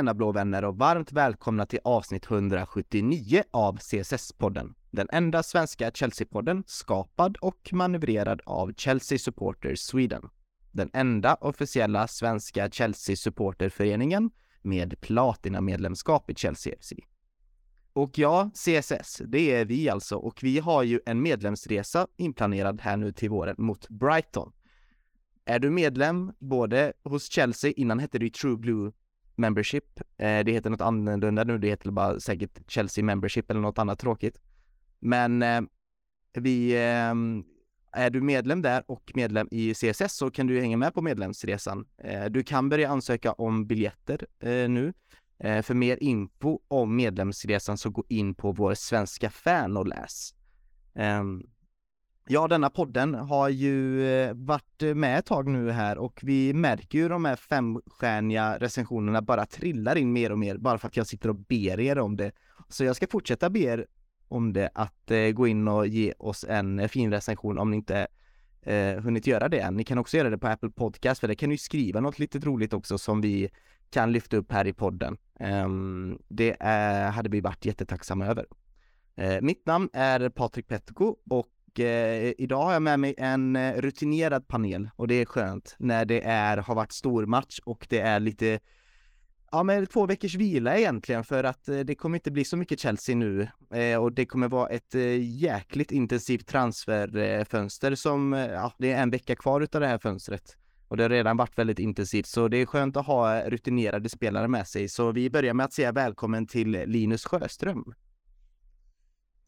tjena blå vänner och varmt välkomna till avsnitt 179 av CSS-podden. Den enda svenska Chelsea-podden skapad och manövrerad av Chelsea Supporters Sweden. Den enda officiella svenska Chelsea-supporterföreningen med platinamedlemskap i Chelsea FC. Och ja, CSS, det är vi alltså och vi har ju en medlemsresa inplanerad här nu till våren mot Brighton. Är du medlem både hos Chelsea, innan hette det True Blue Membership, eh, det heter något annorlunda nu, det heter bara säkert Chelsea Membership eller något annat tråkigt. Men eh, vi, eh, är du medlem där och medlem i CSS så kan du hänga med på medlemsresan. Eh, du kan börja ansöka om biljetter eh, nu. Eh, för mer info om medlemsresan så gå in på vår svenska fan och läs. Ehm, Ja, denna podden har ju eh, varit eh, med ett tag nu här och vi märker ju de här femstjärniga recensionerna bara trillar in mer och mer bara för att jag sitter och ber er om det. Så jag ska fortsätta be er om det att eh, gå in och ge oss en fin recension om ni inte eh, hunnit göra det än. Ni kan också göra det på Apple Podcast för där kan ni skriva något lite roligt också som vi kan lyfta upp här i podden. Ehm, det är, hade vi varit jättetacksamma över. Mitt namn är Patrik Petko och och eh, idag har jag med mig en eh, rutinerad panel och det är skönt när det är, har varit stormatch och det är lite Ja men två veckors vila egentligen för att eh, det kommer inte bli så mycket Chelsea nu eh, och det kommer vara ett eh, jäkligt intensivt transferfönster som, eh, ja det är en vecka kvar utav det här fönstret. Och det har redan varit väldigt intensivt så det är skönt att ha rutinerade spelare med sig. Så vi börjar med att säga välkommen till Linus Sjöström.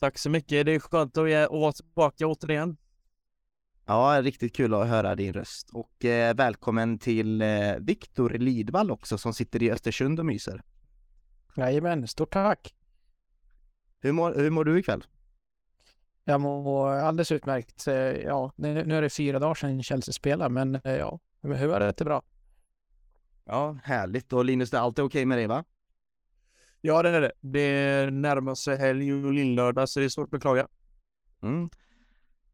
Tack så mycket. Det är skönt att vara tillbaka återigen. Ja, riktigt kul att höra din röst och eh, välkommen till eh, Viktor Lidvall också som sitter i Östersund och myser. Jajamän, stort tack. Hur mår, hur mår du ikväll? Jag mår alldeles utmärkt. Eh, ja, nu, är det fyra dagar sedan Chelsea spelade, men eh, ja, hur är det? Det bra. Ja, härligt. Och Linus, det är alltid okej okay med dig va? Ja, det är det. Det närmar sig helg och lillördag, så det är svårt att beklaga. Mm.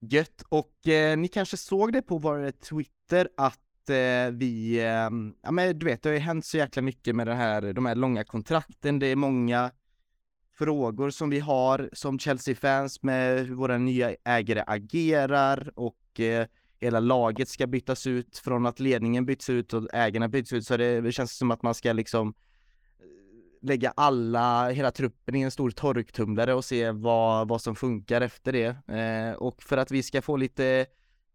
Gött. Och eh, ni kanske såg det på vår Twitter att eh, vi, eh, ja men du vet, det har ju hänt så jäkla mycket med det här, de här långa kontrakten. Det är många frågor som vi har som Chelsea-fans med hur våra nya ägare agerar och eh, hela laget ska bytas ut från att ledningen byts ut och ägarna byts ut. Så det, det känns som att man ska liksom lägga alla, hela truppen i en stor torktumlare och se vad, vad som funkar efter det. Eh, och för att vi ska få lite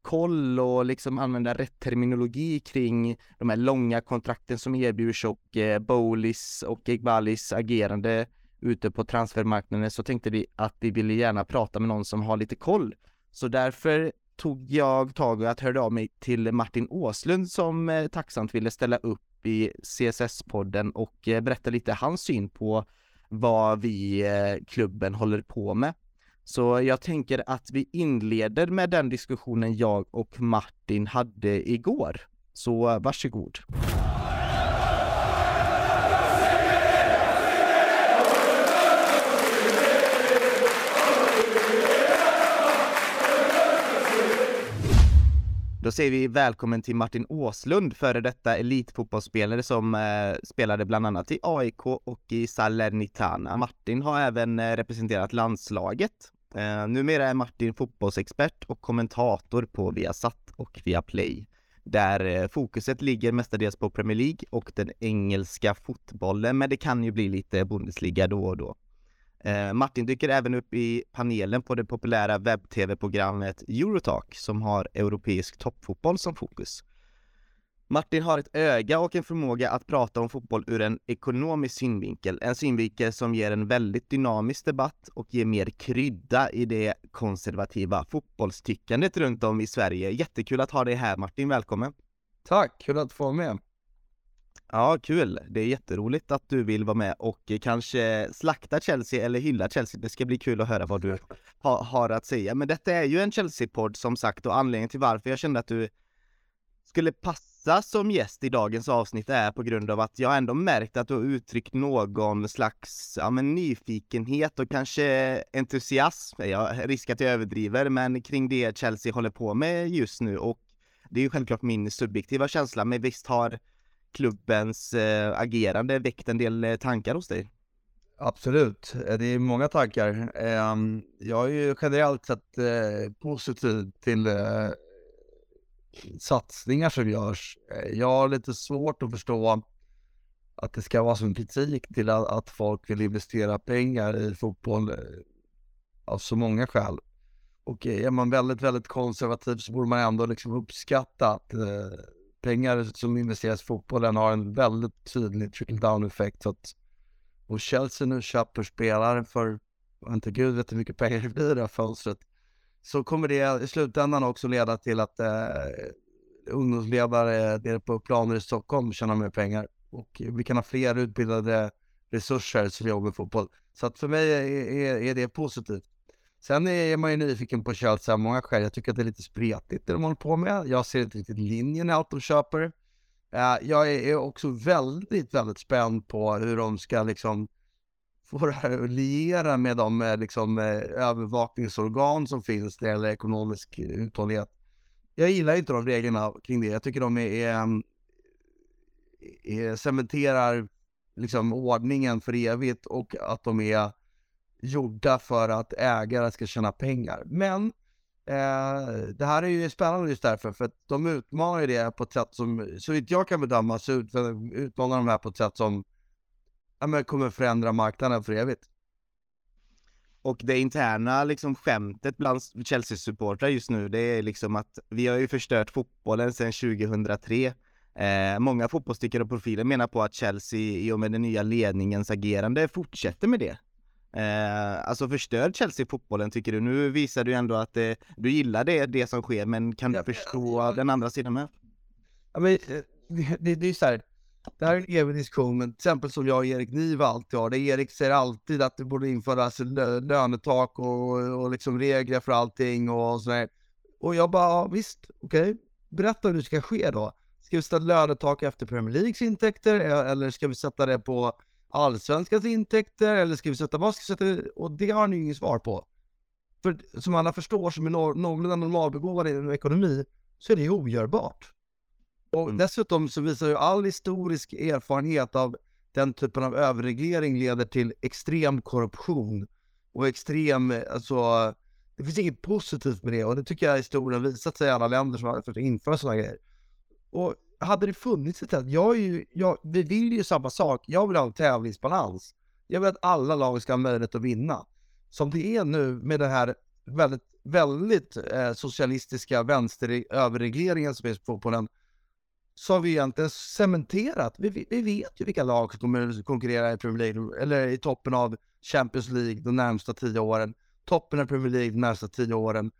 koll och liksom använda rätt terminologi kring de här långa kontrakten som erbjuds och eh, Bowlis och Egbalis agerande ute på transfermarknaden så tänkte vi att vi ville gärna prata med någon som har lite koll. Så därför tog jag tag i att hörde av mig till Martin Åslund som eh, tacksamt ville ställa upp i CSS-podden och eh, berätta lite hans syn på vad vi, eh, klubben, håller på med. Så jag tänker att vi inleder med den diskussionen jag och Martin hade igår. Så varsågod. Då säger vi välkommen till Martin Åslund, före detta elitfotbollsspelare som eh, spelade bland annat i AIK och i Salernitana. Martin har även eh, representerat landslaget. Eh, numera är Martin fotbollsexpert och kommentator på Viasat och Viaplay där eh, fokuset ligger mestadels på Premier League och den engelska fotbollen, men det kan ju bli lite Bundesliga då och då. Eh, Martin dyker även upp i panelen på det populära webb-tv-programmet Eurotalk som har europeisk toppfotboll som fokus. Martin har ett öga och en förmåga att prata om fotboll ur en ekonomisk synvinkel, en synvinkel som ger en väldigt dynamisk debatt och ger mer krydda i det konservativa fotbollstyckandet runt om i Sverige. Jättekul att ha dig här Martin, välkommen! Tack, kul att få vara med! Ja, kul. Det är jätteroligt att du vill vara med och kanske slakta Chelsea eller hylla Chelsea. Det ska bli kul att höra vad du ha, har att säga. Men detta är ju en Chelsea-podd som sagt och anledningen till varför jag kände att du skulle passa som gäst i dagens avsnitt är på grund av att jag ändå märkt att du har uttryckt någon slags ja, men nyfikenhet och kanske entusiasm. Jag risk att jag överdriver, men kring det Chelsea håller på med just nu och det är ju självklart min subjektiva känsla, men visst har klubbens eh, agerande väckt en del eh, tankar hos dig? Absolut, eh, det är många tankar. Ehm, jag är ju generellt sett eh, positiv till eh, satsningar som görs. Jag har lite svårt att förstå att det ska vara som kritik till att folk vill investera pengar i fotboll av så många skäl. Och är man väldigt, väldigt konservativ så borde man ändå liksom uppskatta att eh, pengar som investeras i fotbollen har en väldigt tydlig trickle down effekt. Så att, och Chelsea nu köper spelare för, inte gud vet hur mycket pengar det blir i det här fönstret. Så kommer det i slutändan också leda till att eh, ungdomsledare nere på planer i Stockholm tjänar mer pengar. Och vi kan ha fler utbildade resurser som jobbar med fotboll. Så att för mig är, är, är det positivt. Sen är man ju nyfiken på Chelsea av många skäl. Jag tycker att det är lite spretigt det de håller på med. Jag ser inte riktigt linjen i allt de köper. Eh, jag är också väldigt, väldigt spänd på hur de ska liksom få det här att liera med de eh, liksom, eh, övervakningsorgan som finns när det gäller ekonomisk uthållighet. Jag gillar inte de reglerna kring det. Jag tycker de är, är, är cementerar liksom ordningen för evigt och att de är gjorda för att ägare ska tjäna pengar. Men eh, det här är ju spännande just därför, för att de utmanar ju det på ett sätt som, så vitt jag kan bedöma, så utmanar de det här på ett sätt som ja, men kommer förändra marknaden för evigt. Och det interna liksom skämtet bland Chelsea-supportrar just nu, det är liksom att vi har ju förstört fotbollen sedan 2003. Eh, många fotbollstyckare och profiler menar på att Chelsea i och med den nya ledningens agerande fortsätter med det. Eh, alltså förstör Chelsea fotbollen tycker du? Nu visar du ändå att eh, du gillar det, det som sker, men kan du förstå ja, den andra sidan med? Ja, men, eh, det, det är så här, det här är en evig diskussion, men till exempel som jag och Erik Niva alltid har, där Erik säger alltid att det borde införas lönetak och, och liksom regler för allting och sådär. Och jag bara, ja, visst, okej, okay. berätta hur det ska ske då. Ska vi sätta lönetak efter Premier Leagues intäkter eller ska vi sätta det på allsvenskans intäkter eller ska vi sätta, vad ska vi sätta, och det har han ju inget svar på. För som alla förstår som är någorlunda normalbegåvade inom ekonomi så är det ogörbart. Och mm. dessutom så visar ju all historisk erfarenhet av den typen av överreglering leder till extrem korruption och extrem, alltså det finns inget positivt med det och det tycker jag historien visat sig i alla länder som har försökt införa sådana grejer. Och hade det funnits ett sätt, jag är ju, jag, vi vill ju samma sak, jag vill ha en tävlingsbalans. Jag vill att alla lag ska ha möjlighet att vinna. Som det är nu med den här väldigt, väldigt eh, socialistiska vänsteröverregleringen som finns på fotbollen, så har vi egentligen cementerat, vi, vi vet ju vilka lag som kommer att konkurrera i Premier League, eller i toppen av Champions League de närmsta tio åren, toppen av Premier League de närmsta tio åren.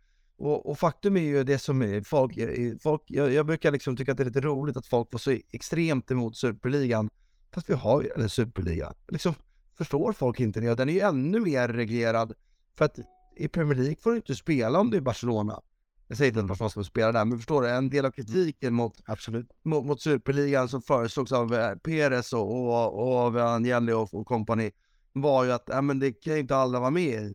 Och, och, faktum är ju det som folk, folk jag, jag, brukar liksom tycka att det är lite roligt att folk var så extremt emot superligan. Fast vi har ju en superliga. Liksom, förstår folk inte det? Den är ju ännu mer reglerad. För att i Premier League får du inte spela om du är Barcelona. Jag säger inte att Barcelona ska spela där, men förstår du? En del av kritiken mot, Absolut. mot, mot superligan som föreslogs av eh, Perez och, och, och av och, och kompani var ju att äh, men det kan ju inte alla vara med i.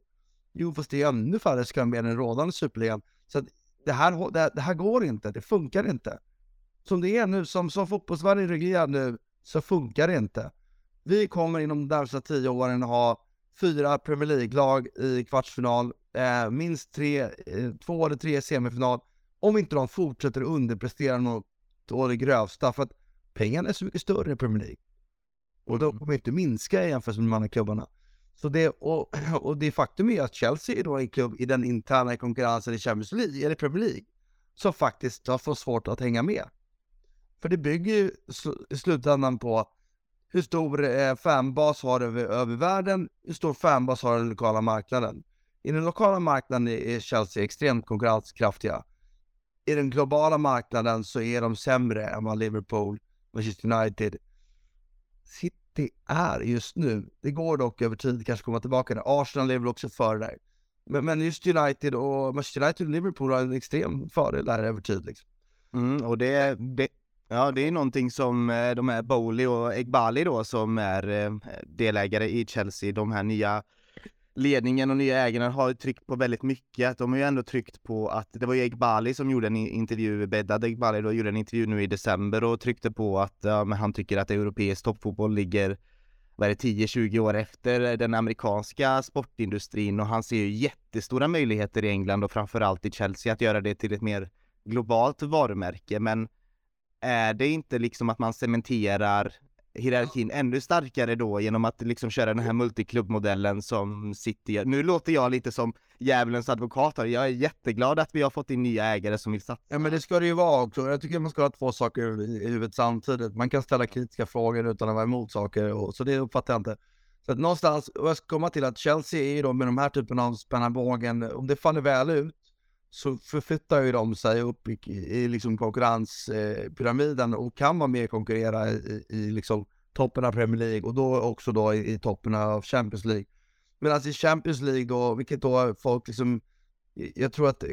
Jo, fast det är ännu färre ska med den rådande superligan. Så det här, det, det, här går inte, det funkar inte. Som det är nu, som, som fotbollsvärlden är reglerad nu, så funkar det inte. Vi kommer inom de närmsta tio åren ha fyra Premier League-lag i kvartsfinal, eh, minst tre, eh, två eller tre semifinal, om inte de fortsätter underprestera något å det grövsta, för att pengarna är så mycket större i Premier League. Och de mm. kommer inte minska i jämförelse med de andra klubbarna. Så det, och, och det faktum är att Chelsea är då en klubb i den interna konkurrensen i Champions League, eller Premier League, som faktiskt har fått svårt att hänga med. För det bygger ju i slutändan på hur stor eh, fanbas har över, över världen, hur stor fanbas har den lokala marknaden. I den lokala marknaden är Chelsea extremt konkurrenskraftiga. I den globala marknaden så är de sämre än vad Liverpool, Manchester United, det är just nu. Det går dock över tid kanske komma tillbaka där. Arsenal lever också före där. Men, men just United och Manchester United och Liverpool har en extrem fördel där över tid. Liksom. Mm, och det, det, ja, det är någonting som eh, de här Bowley och Egbali då som är eh, delägare i Chelsea, de här nya ledningen och nya ägarna har tryckt på väldigt mycket. De har ju ändå tryckt på att det var ju Egbali som gjorde en intervju, Bedad Egbali då gjorde en intervju nu i december och tryckte på att ja, men han tycker att europeisk toppfotboll ligger vad är det, 10-20 år efter den amerikanska sportindustrin och han ser ju jättestora möjligheter i England och framförallt i Chelsea att göra det till ett mer globalt varumärke. Men är det inte liksom att man cementerar hierarkin ännu starkare då genom att liksom köra den här multiklubbmodellen som City gör. Nu låter jag lite som djävulens advokat här. Jag är jätteglad att vi har fått in nya ägare som vill satsa. Ja men det ska det ju vara också. Jag tycker man ska ha två saker i huvudet samtidigt. Man kan ställa kritiska frågor utan att vara emot saker och, så det uppfattar jag inte. Så att någonstans, och jag ska komma till att Chelsea är ju då med de här typen av spänna bågen, om det faller väl ut så förflyttar ju de sig upp i, i liksom konkurrenspyramiden eh, och kan vara med och konkurrera i, i liksom toppen av Premier League och då också då i, i toppen av Champions League. Medan i Champions League då, vilket då folk liksom, jag tror att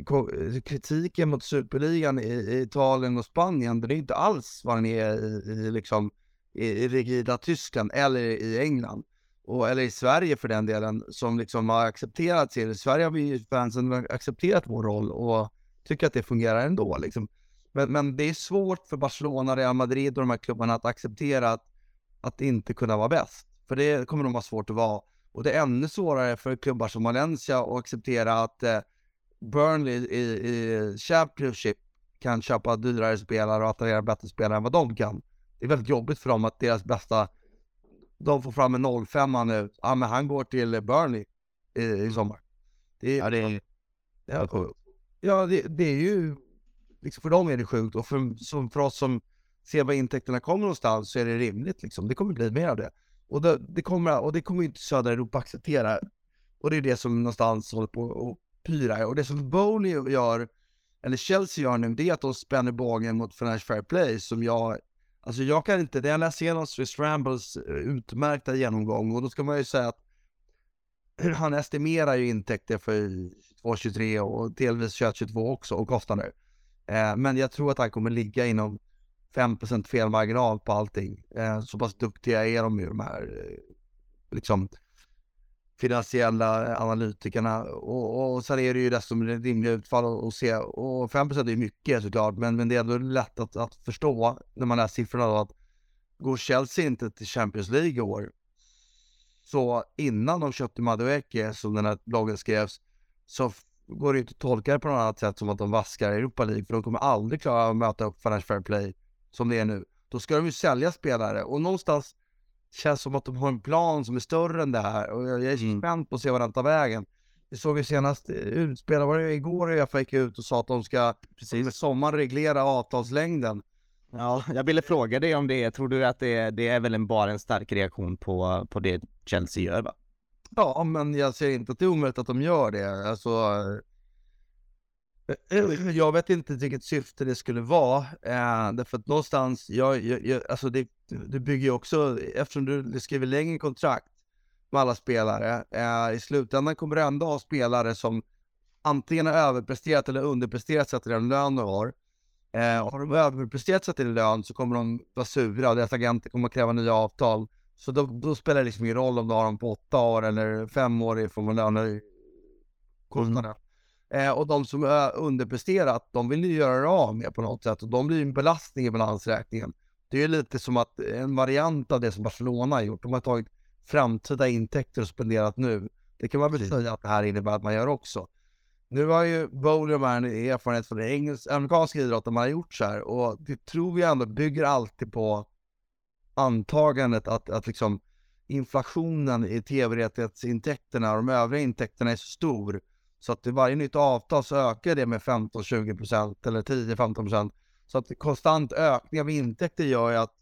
kritiken mot superligan i, i Italien och Spanien, den är inte alls vad den är i, i liksom i rigida Tyskland eller i England och, eller i Sverige för den delen, som liksom har accepterat sig. I Sverige har vi fansen accepterat vår roll och tycker att det fungerar ändå. Liksom. Men, men det är svårt för Barcelona, Real Madrid och de här klubbarna att acceptera att, att inte kunna vara bäst. För det kommer de ha svårt att vara. Och det är ännu svårare för klubbar som Valencia att acceptera att eh, Burnley i, i Championship kan köpa dyrare spelare och attrahera bättre spelare än vad de kan. Det är väldigt jobbigt för dem att deras bästa de får fram en 05 nu. Ja, men han går till Burnley i, i sommar. Det, ja, det är... Ja, ja det, det, är ju... Liksom för dem är det sjukt och för, som, för oss som ser var intäkterna kommer någonstans så är det rimligt liksom. Det kommer bli mer av det. Och det, det kommer, och det kommer inte södra Europa acceptera. Och det är det som någonstans håller på att pyra. Och det som Bowley gör, eller Chelsea gör nu, det är att de spänner bågen mot Financial Fair Play som jag Alltså jag kan inte, när jag läser igenom Swiss Rambles eh, utmärkta genomgång och då ska man ju säga att han estimerar ju intäkter för 2023 och delvis 2022 också och kostnader. Eh, men jag tror att han kommer ligga inom 5% felmarginal på allting. Eh, så pass duktiga är de ju de här eh, liksom finansiella analytikerna. Och, och sen är det ju dessutom rimliga utfall att se. Och 5% är ju mycket såklart men, men det är ändå lätt att, att förstå när man läser siffrorna då att går Chelsea inte till Champions League i år så innan de köpte Madueke som den här bloggen skrevs så går det inte att tolka det på något annat sätt som att de vaskar Europa League för de kommer aldrig klara att möta upp Financial Fair Play som det är nu. Då ska de ju sälja spelare. Och någonstans känns som att de har en plan som är större än det här och jag är mm. spänd på att se vad den tar vägen. Vi såg ju senast eh, utspelare, var det igår Uefa gick ut och sa att de ska precis sommar reglera avtalslängden. Ja, jag ville fråga dig om det. Tror du att det, det är väl en, bara en stark reaktion på, på det Chelsea gör va? Ja, men jag ser inte att det är omöjligt att de gör det. Alltså, Eh, jag vet inte vilket syfte det skulle vara. Eh, därför att någonstans, jag, jag, alltså det, det bygger ju också, eftersom du, du skriver längre kontrakt med alla spelare, eh, i slutändan kommer du ändå ha spelare som antingen har överpresterat eller underpresterat sett till den lön du har. Eh, har de överpresterat sett till lön så kommer de vara sura och deras agenter kommer kräva nya avtal. Så då, då spelar det liksom ingen roll om du har dem på åtta år eller fem år i form av lönekostnader. Mm. Eh, och de som är underpresterat, de vill ju göra det av med på något sätt och de blir en belastning i balansräkningen. Det är lite som att en variant av det som Barcelona har gjort. De har tagit framtida intäkter och spenderat nu. Det kan man väl säga att det här innebär att man gör också. Nu har ju Bowler en erfarenhet från engelsk, amerikansk idrott man har gjort så här och det tror vi ändå bygger alltid på antagandet att, att liksom inflationen i tv-rättighetsintäkterna och de övriga intäkterna är så stor så att i varje nytt avtal så ökar det med 15-20% eller 10-15%. Så att konstant ökning av intäkter gör ju att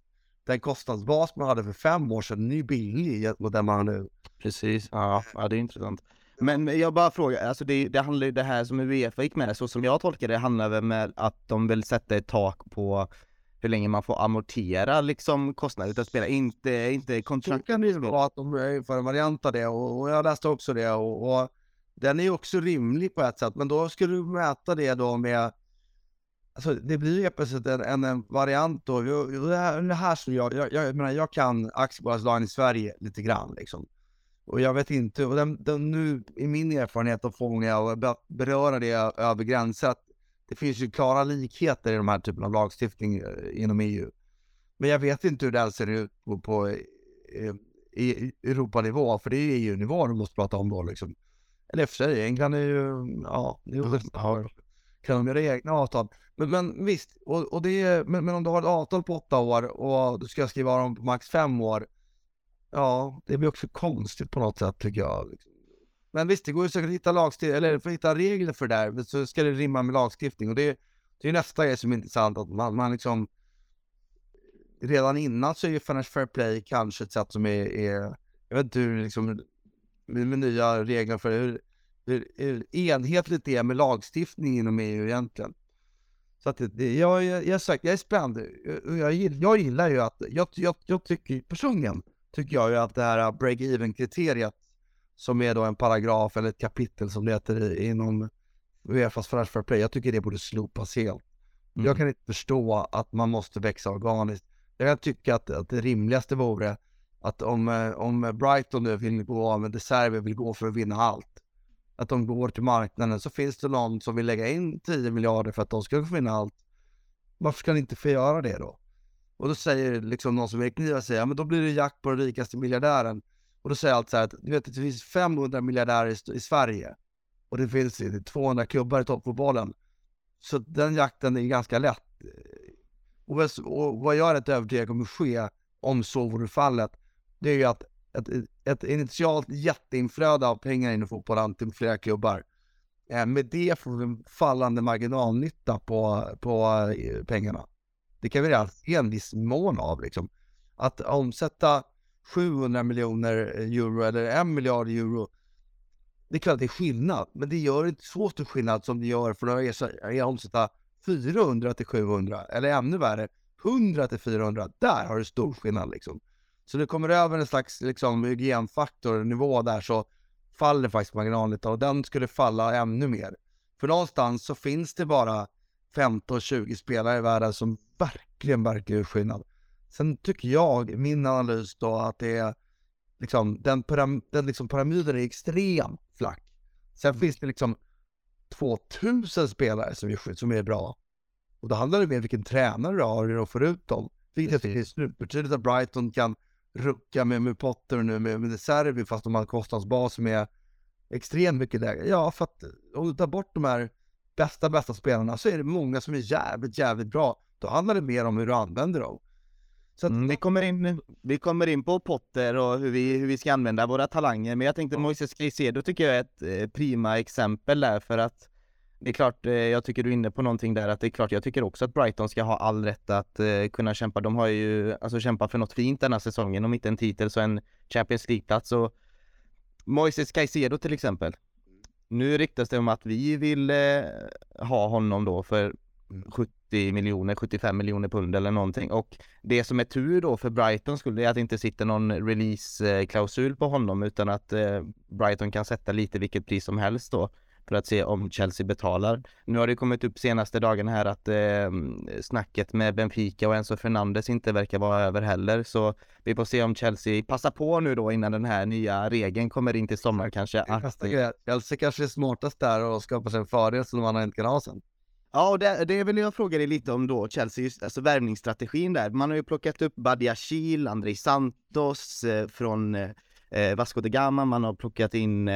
den kostnadsbas man hade för fem år sedan är billig mot den man har nu. Precis, ja, ja det är intressant. Men jag bara frågar, alltså det, det handlar ju det här som Uefa gick med, så som jag tolkar det handlar väl med att de vill sätta ett tak på hur länge man får amortera liksom kostnader utav spelare, inte, inte kontrakt. Så kan det ju vara att de inför en variant av det och, och jag läste också det och, och den är också rimlig på ett sätt, men då skulle du mäta det då med Alltså det blir ju plötsligt en, en, en variant då. Det här, det här som jag, jag, jag menar jag kan aktiebolagslagen i Sverige lite grann liksom. Och jag vet inte, och den, den, nu i min erfarenhet av fånga och beröra det över gränser, att det finns ju klara likheter i de här typen av lagstiftning eh, inom EU. Men jag vet inte hur det ser ut på, på eh, i, i Europanivå, för det är EU-nivå du måste prata om då liksom. Eller för sig, England är ju, ja, det är ja. kan de göra egna avtal. Men, men visst, och, och det är, men, men, om du har ett avtal på åtta år och du ska skriva dem på max fem år, ja, det blir också konstigt på något sätt tycker jag. Liksom. Men visst, det går ju säkert att hitta lagstiftning, eller för att hitta regler för det där, så ska det rimma med lagstiftning och det, det är nästa grej som är intressant, att man, man liksom redan innan så är ju Financial Fair Play kanske ett sätt som är, är jag vet inte hur liksom, med, nya regler för hur, hur, hur enhetligt det är med lagstiftning inom EU egentligen. Så att det, jag, jag, jag, sagt, jag är spänd. Jag, jag, jag gillar ju att, jag, jag, jag tycker personligen, tycker jag ju att det här break-even kriteriet som är då en paragraf eller ett kapitel som det heter inom Uefas Financial Fair Play, jag tycker det borde slopas helt. Mm. Jag kan inte förstå att man måste växa organiskt. Jag kan tycka att, att det rimligaste vore att om, eh, om Brighton nu vill gå av med De vill gå för att vinna allt, att de går till marknaden så finns det någon som vill lägga in 10 miljarder för att de ska få vinna allt. Varför ska ni inte få göra det då? Och då säger liksom någon som är kniva säger, ja men då blir det jakt på den rikaste miljardären. Och då säger jag så här att, du vet det finns 500 miljardärer i, i Sverige. Och det finns 200 klubbar i toppfotbollen. Så den jakten är ganska lätt. Och, och vad jag är rätt övertygad kommer ske, om så vore fallet, det är ju att ett, ett initialt jätteinflöde av pengar in i fotbollen till flera klubbar. Eh, med det får vi en fallande marginalnytta på, på eh, pengarna. Det kan vi redan se en viss mån av liksom. Att omsätta 700 miljoner eh, euro eller en miljard euro. Det är klart att det är skillnad, men det gör inte så stor skillnad som det gör för att omsätta 400 till 700 eller ännu värre 100 till 400. Där har du stor skillnad liksom. Så det kommer över en slags liksom, hygienfaktor, nivå där så faller faktiskt marginalnyttan och den skulle falla ännu mer. För någonstans så finns det bara 15-20 spelare i världen som verkligen verkar skillnad. Sen tycker jag, min analys då, att det är liksom, den, pyram den liksom pyramiden är extremt flack. Sen mm. finns det liksom 2000 spelare som är, som är bra. Och då handlar det mer om vilken tränare du har och får ut dem. Vilket är supertydligt att Brighton kan rucka med, med Potter nu med, med Serbi fast de har en kostnadsbas som är extremt mycket lägre. Ja, för att om du tar bort de här bästa, bästa spelarna så är det många som är jävligt, jävligt bra. Då handlar det mer om hur du använder dem. Så att, mm, vi, kommer in, vi kommer in på Potter och hur vi, hur vi ska använda våra talanger, men jag tänkte ja. Moises Caicedo tycker jag är ett eh, prima exempel där för att det är klart, eh, jag tycker du är inne på någonting där att det är klart, jag tycker också att Brighton ska ha all rätt att eh, kunna kämpa. De har ju alltså kämpat för något fint den här säsongen, om inte en titel så en Champions League-plats och Moises Caicedo till exempel. Nu ryktas det om att vi vill eh, ha honom då för 70 miljoner, 75 miljoner pund eller någonting och det som är tur då för Brighton skulle är att det inte sitter någon release-klausul på honom utan att eh, Brighton kan sätta lite vilket pris som helst då för att se om Chelsea betalar. Nu har det kommit upp senaste dagen här att eh, snacket med Benfica och Enzo Fernandes inte verkar vara över heller, så vi får se om Chelsea passar på nu då innan den här nya regeln kommer in till sommar kanske. Att... Chelsea kanske är smartast där och skapar sig en fördel som man inte kan ha sen. Ja, och det, det vill jag fråga dig lite om då, Chelsea, just, alltså värvningsstrategin där. Man har ju plockat upp Badia Chil, Andrei Santos eh, från eh, Vasco de Gama, man har plockat in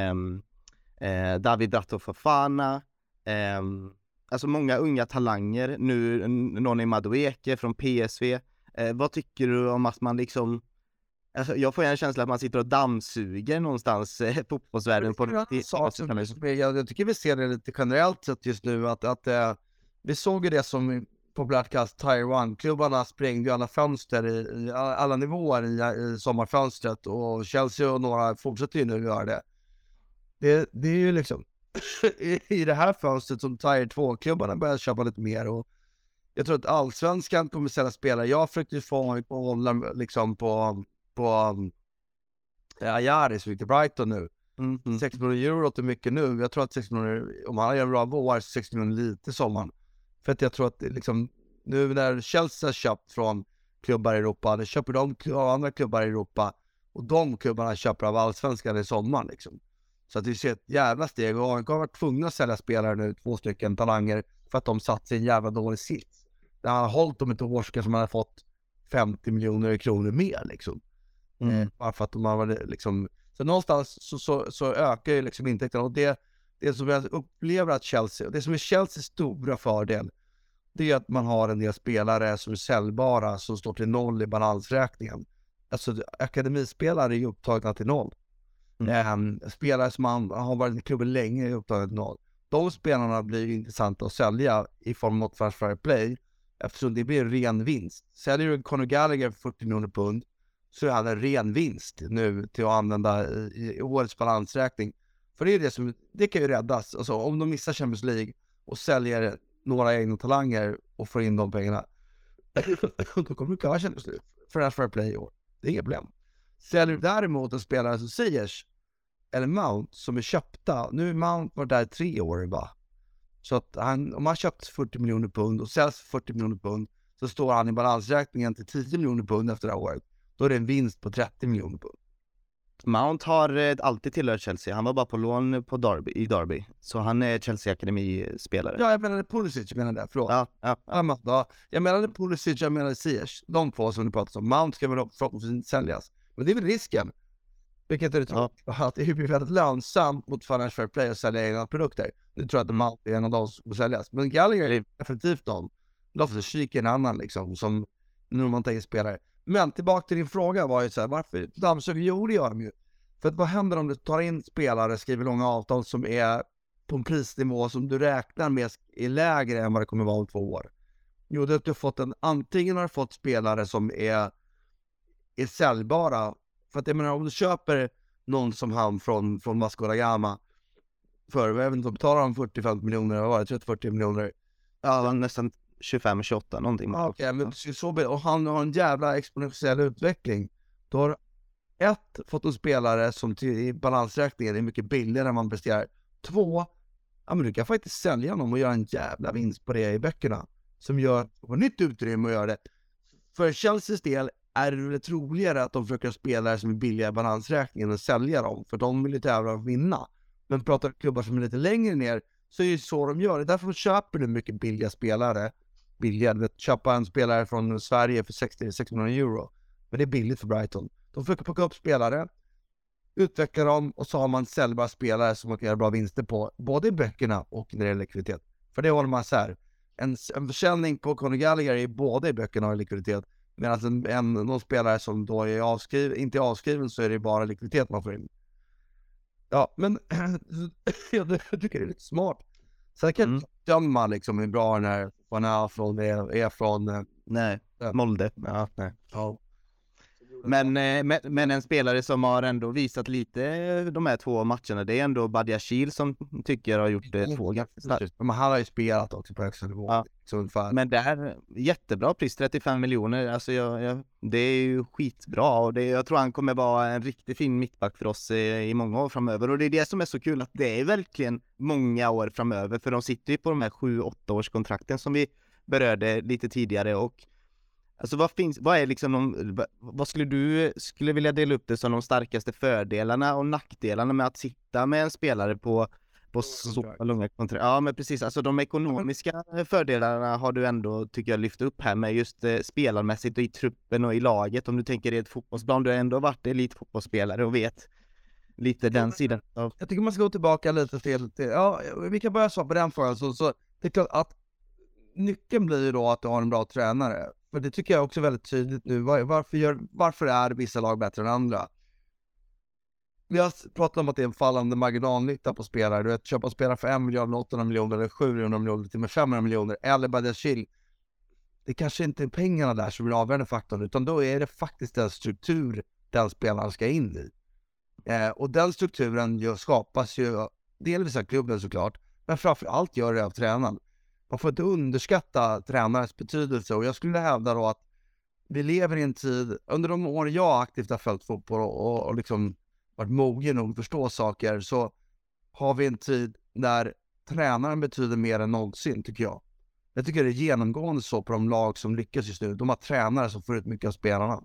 eh, David Ratto Fofana, eh, alltså många unga talanger, nu Noni Madueke från PSV. Eh, vad tycker du om att man liksom Alltså, jag får en känsla att man sitter och dammsuger någonstans eh, fotbollsvärlden på jag, jag tycker vi ser det lite generellt sett just nu att, att eh, vi såg ju det som populärt kallas Tire One-klubbarna sprängde ju alla fönster i, i alla nivåer i, i sommarfönstret och Chelsea och några fortsätter ju nu göra det. Det, det är ju liksom i det här fönstret som Tire 2-klubbarna börjar köpa lite mer och jag tror att allsvenskan kommer sälja spelare. Jag försökte få hålla liksom på, på äh, Ajari som gick till Brighton nu. Mm, mm. 6 miljoner euro låter mycket nu. Jag tror att 6 miljoner, om han gör en bra vår, 6 miljoner lite sommaren. För att jag tror att liksom, nu när Chelsea har köpt från klubbar i Europa, nu köper de andra klubbar i Europa Och de klubbarna köper av allsvenskan i sommar liksom. Så att vi ser ett jävla steg och AIK har varit tvungna att sälja spelare nu, två stycken talanger, för att de satt sig i en jävla dålig sits. Det hade hållit dem ett år så kanske man hade fått 50 miljoner kronor mer liksom. Mm. Eh, bara för att de har liksom, så någonstans så, så, så ökar ju liksom intäkterna och det, det som jag upplever att Chelsea, det som är Chelseas stora fördel, det är att man har en del spelare som är säljbara som står till noll i balansräkningen. Alltså akademispelare är ju upptagna till noll. Mm. Eh, spelare som man har varit i klubben länge i upptagna noll. De spelarna blir intressanta att sälja i form av något fair play eftersom det blir ren vinst. Säljer du Conor Gallagher för 40 miljoner pund så är han en ren vinst nu till att använda i, i årets balansräkning. För det är det som, det kan ju räddas. Alltså om de missar Champions League och säljer några egna talanger och får in de pengarna. då kommer du klara Champions League för det fair play i år. Det är inga problem. Säljer du däremot en spelare som Ziyech eller Mount som är köpta. Nu är Mount varit där tre år bara. Så att han, om han köpt 40 miljoner pund och säljs för 40 miljoner pund så står han i balansräkningen till 10 miljoner pund efter det här året. Då är det en vinst på 30 miljoner pund. Mount har eh, alltid tillhört Chelsea. Han var bara på lån på Derby, i Derby. Så han är Chelsea Akademi-spelare. Ja, jag menade Pulisic, jag menade det. Förlåt. Ja, ja. Ja, ja. Jag menade Pulisic, jag menade Ziyech. De två som du pratade om. Mount ska väl förhoppningsvis säljas. Men det är väl risken. Vilket är det ja. att det blir väldigt lönsamt mot Financial Fair Play att sälja egna produkter. Nu tror jag att Mount är en av de som får säljas. Men Gallagher är definitivt de. Loftus Cheek är en annan liksom, som nu man tänker spelare. Men tillbaka till din fråga var ju så här, varför dammsuger? Jo, det gör de ju. För att vad händer om du tar in spelare, skriver långa avtal som är på en prisnivå som du räknar med är lägre än vad det kommer vara om två år? Jo, det är att du har fått en, antingen har du fått spelare som är, är säljbara. För att jag menar, om du köper någon som han från, från Vasco da Gama för, jag vet inte, betalar han 40-50 miljoner, vad var det, 30-40 miljoner? Ja, nästan 25-28 någonting. Ja, okay, men så, och han har en jävla exponentiell utveckling. Då har ett, fått en spelare som till, i balansräkningen är mycket billigare än man presterar. Två, ja men du kan faktiskt sälja honom och göra en jävla vinst på det i böckerna. Som gör, på nytt utrymme att göra det. För Chelseas del är det väl troligare att de försöker ha spelare som är billiga i balansräkningen och sälja dem, för de vill ju tävla och vinna. Men pratar klubbar som är lite längre ner så är det ju så de gör. Det är därför de köper nu mycket billiga spelare. Billiga, vet, köpa en spelare från Sverige för 60-600 euro. Men det är billigt för Brighton. De försöker plocka upp spelare, utveckla dem och så har man säljbara spelare som man kan göra bra vinster på, både i böckerna och när det gäller likviditet. För det håller man isär. En, en försäljning på Conor Gallagher är både i böckerna och i likviditet. Medan en, en, någon spelare som då är avskriven, inte är avskriven så är det bara likviditet man får in. Ja, men jag tycker det är lite smart. Sen kan mm. döma liksom hur bra den här Van Afron är, är från... Eh, nej, Molde. Ja, nej. Ja. Men, eh, men, men, en spelare som har ändå visat lite eh, de här två matcherna, det är ändå Badiashil som tycker har gjort det två ganska. Men han har ju spelat också på högsta nivå. Ja. Men det här, jättebra pris, 35 miljoner. Alltså jag, jag, det är ju skitbra och det, jag tror han kommer vara en riktigt fin mittback för oss i, i många år framöver. Och det är det som är så kul att det är verkligen många år framöver, för de sitter ju på de här 7-8 års kontrakten som vi berörde lite tidigare och Alltså vad finns, vad är liksom de, vad skulle du, skulle vilja dela upp det som de starkaste fördelarna och nackdelarna med att sitta med en spelare på, på så långa kontrakt? Ja men precis, alltså de ekonomiska fördelarna har du ändå, tycker jag, lyft upp här med just eh, spelarmässigt och i truppen och i laget. Om du tänker i ett fotbollsplan, du har ändå varit elitfotbollsspelare och vet lite den sidan av... Jag tycker man ska gå tillbaka lite till, till ja, vi kan börja svara på den frågan. Så, så det är klart att nyckeln blir ju då att du har en bra tränare. För det tycker jag också är väldigt tydligt nu. Var, varför, gör, varför är vissa lag bättre än andra? Vi har pratat om att det är en fallande marginalnytta på spelare. Du vet, köpa spelare för 1 miljard, 800 miljoner, eller 700 miljoner, till med 500 miljoner, eller Badiashil. Det kanske inte är pengarna där som är den avgörande faktorn, utan då är det faktiskt den struktur den spelaren ska in i. Eh, och den strukturen ju, skapas ju delvis av klubben såklart, men framför allt gör det av tränaren man får inte underskatta tränarens betydelse och jag skulle hävda då att vi lever i en tid, under de år jag aktivt har följt fotboll och, och liksom varit mogen nog att förstå saker så har vi en tid där tränaren betyder mer än någonsin tycker jag. Jag tycker det är genomgående så på de lag som lyckas just nu. De har tränare som får ut mycket av spelarna.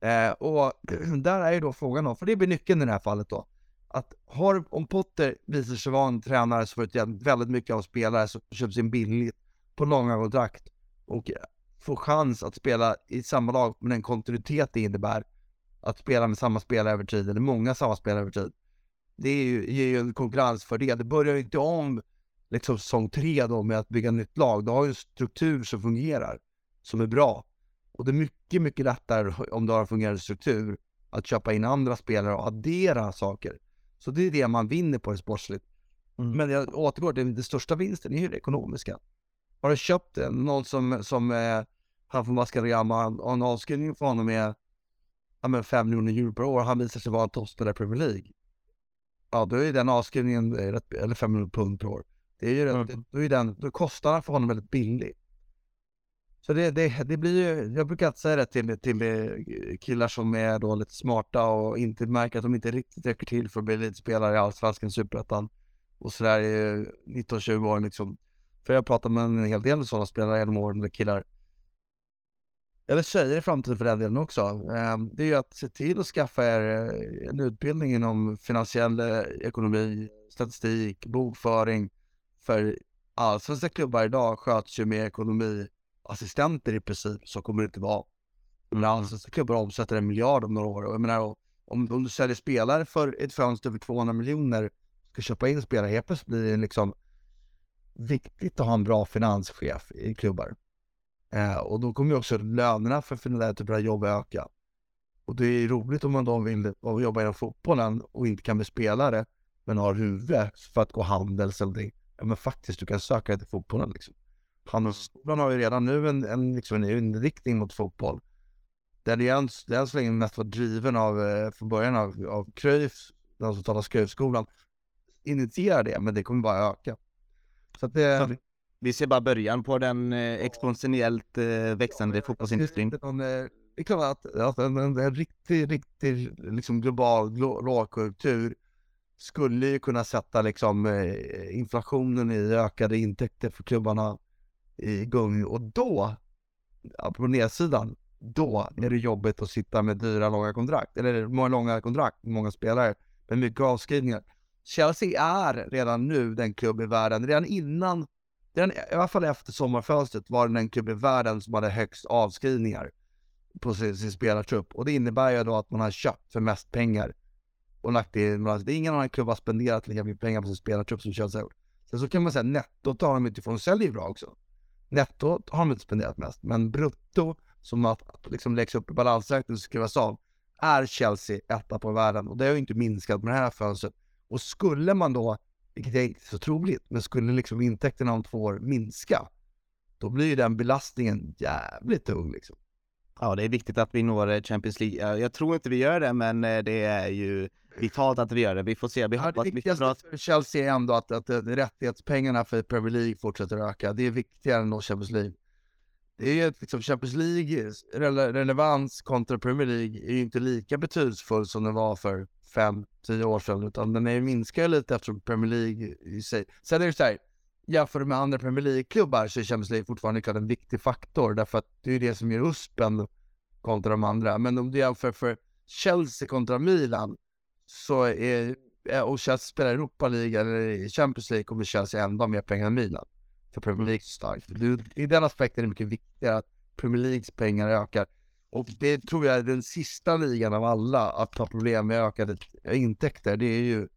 Eh, och där är ju då frågan då, för det blir nyckeln i det här fallet då, att har, om Potter visar sig vara en tränare som får ut väldigt mycket av spelare som köps in billigt på långa kontrakt och får chans att spela i samma lag med den kontinuitet det innebär att spela med samma spelare över tid, eller många samma spelare över tid. Det är ju, ger ju en konkurrensfördel. Det börjar ju inte om liksom säsong tre då med att bygga nytt lag. Du har ju en struktur som fungerar, som är bra. Och det är mycket, mycket lättare om du har en fungerande struktur att köpa in andra spelare och addera saker. Så det är det man vinner på det sportsligt. Mm. Men jag återgår till den största vinsten är ju det ekonomiska. Har du köpt någon som, som eh, han från Mascarama och en avskrivning för honom är ja, men 5 miljoner euro per år, han visar sig vara en toppspelare i Premier League. Ja, då är den avskrivningen, eh, eller 5 miljoner pund per år. Det är ju mm. då är den, då kostnaden för honom väldigt billig. Så det, det, det blir ju, jag brukar alltid säga det till, till eh, killar som är då lite smarta och inte märker att de inte riktigt räcker till för att bli elitspelare i Allsvenskan, Superettan och sådär i 19-20 år liksom. För jag har pratat med en hel del sådana spelare genom åren, eller killar. Eller tjejer i framtiden för den delen också. Ehm, det är ju att se till att skaffa er eh, en utbildning inom finansiell eh, ekonomi, statistik, bokföring. För allsvenska klubbar idag sköts ju med ekonomi assistenter i princip, så kommer det inte vara. Men allsvenska klubbar omsätter en miljard om några år. Jag menar, om, om du säljer spelare för ett fönster för 200 miljoner, ska köpa in spelare, helt plötsligt blir det liksom viktigt att ha en bra finanschef i klubbar. Eh, och då kommer ju också lönerna för den där typen av jobb öka. Och det är roligt om man då vill jobba inom fotbollen och inte kan bli spelare, men har huvud för att gå handels eller någonting. Ja men faktiskt, du kan söka dig till fotbollen liksom. Handelsskolan har ju redan nu en, en, liksom en inriktning mot fotboll. Där det än, så länge mest var driven av, eh, från början av, av Cruyff, den som talar Cruyffskolan, initierar det, men det kommer bara öka. Så att det... Så, vi ser bara början på den eh, exponentiellt eh, växande fotbollsindustrin. Det är klart att, att en, en, en riktig, riktig liksom global lågkonjunktur skulle ju kunna sätta liksom eh, inflationen i ökade intäkter för klubbarna igång och då, på nedsidan, då är det jobbigt att sitta med dyra långa kontrakt, eller många långa kontrakt, många spelare, med mycket avskrivningar. Chelsea är redan nu den klubb i världen, redan innan, redan, i alla fall efter sommarfönstret var det den klubb i världen som hade högst avskrivningar på sin, sin spelartrupp. Och det innebär ju då att man har köpt för mest pengar och lagt det, det är ingen annan klubb har spenderat lika mycket pengar på sin spelartrupp som Chelsea har gjort. Sen så kan man säga nettot har de utifrån säljer bra också. Netto har de inte spenderat mest, men brutto som att, liksom läggs upp i balansräkningen och skrivas av är Chelsea etta på världen och det har ju inte minskat med det här fönstret. Och skulle man då, vilket är inte så troligt, men skulle liksom intäkterna om två år minska, då blir ju den belastningen jävligt tung liksom. Ja, det är viktigt att vi når Champions League. Jag tror inte vi gör det, men eh, det är ju vitalt att vi gör det. Vi får se. Vi hoppas ja, det viktigaste att... för Chelsea är ändå att, att, att rättighetspengarna för Premier League fortsätter öka. Det är viktigare än Champions League. Det är ju liksom Champions League rele relevans kontra Premier League är ju inte lika betydelsefull som den var för fem, tio år sedan, utan den är minskar lite eftersom Premier League i sig. Sen är det så här, jämför med andra Premier League-klubbar så är Champions League fortfarande en viktig faktor, därför att det är det som ger USPen kontra de andra. Men om du jämför för Chelsea kontra Milan, så är, eh, och Chelsea spelar i Europa League eller i Champions League kommer Chelsea ändå ha mer pengar än Milan. För Premier League är starkt. I den aspekten är det mycket viktigare att Premier Leagues pengar ökar. Och det tror jag är den sista ligan av alla att ha problem med ökade intäkter. Det är ju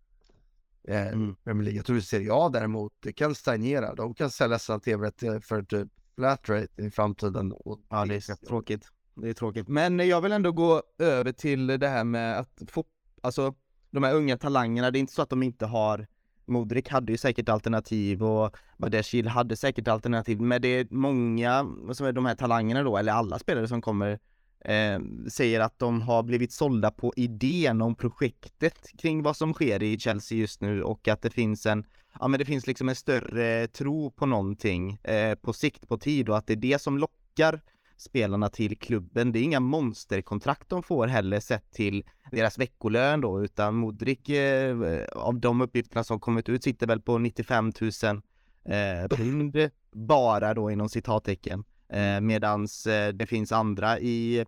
eh, mm. Premier League. Jag tror Serie A däremot, kan stagnera. De kan sälja sina tv-rätter för typ flat rate i framtiden. Och ja, det är tråkigt. Det är tråkigt. Men jag vill ändå gå över till det här med att få, alltså de här unga talangerna, det är inte så att de inte har Modric hade ju säkert alternativ och Badeshil hade säkert alternativ, men det är många, som är de här talangerna då, eller alla spelare som kommer eh, säger att de har blivit sålda på idén om projektet kring vad som sker i Chelsea just nu och att det finns en, ja men det finns liksom en större tro på någonting eh, på sikt, på tid och att det är det som lockar spelarna till klubben. Det är inga monsterkontrakt de får heller sett till deras veckolön då, utan Modric eh, av de uppgifterna som kommit ut sitter väl på 95 000 eh, pund bara då inom citattecken. Eh, medans eh, det finns andra i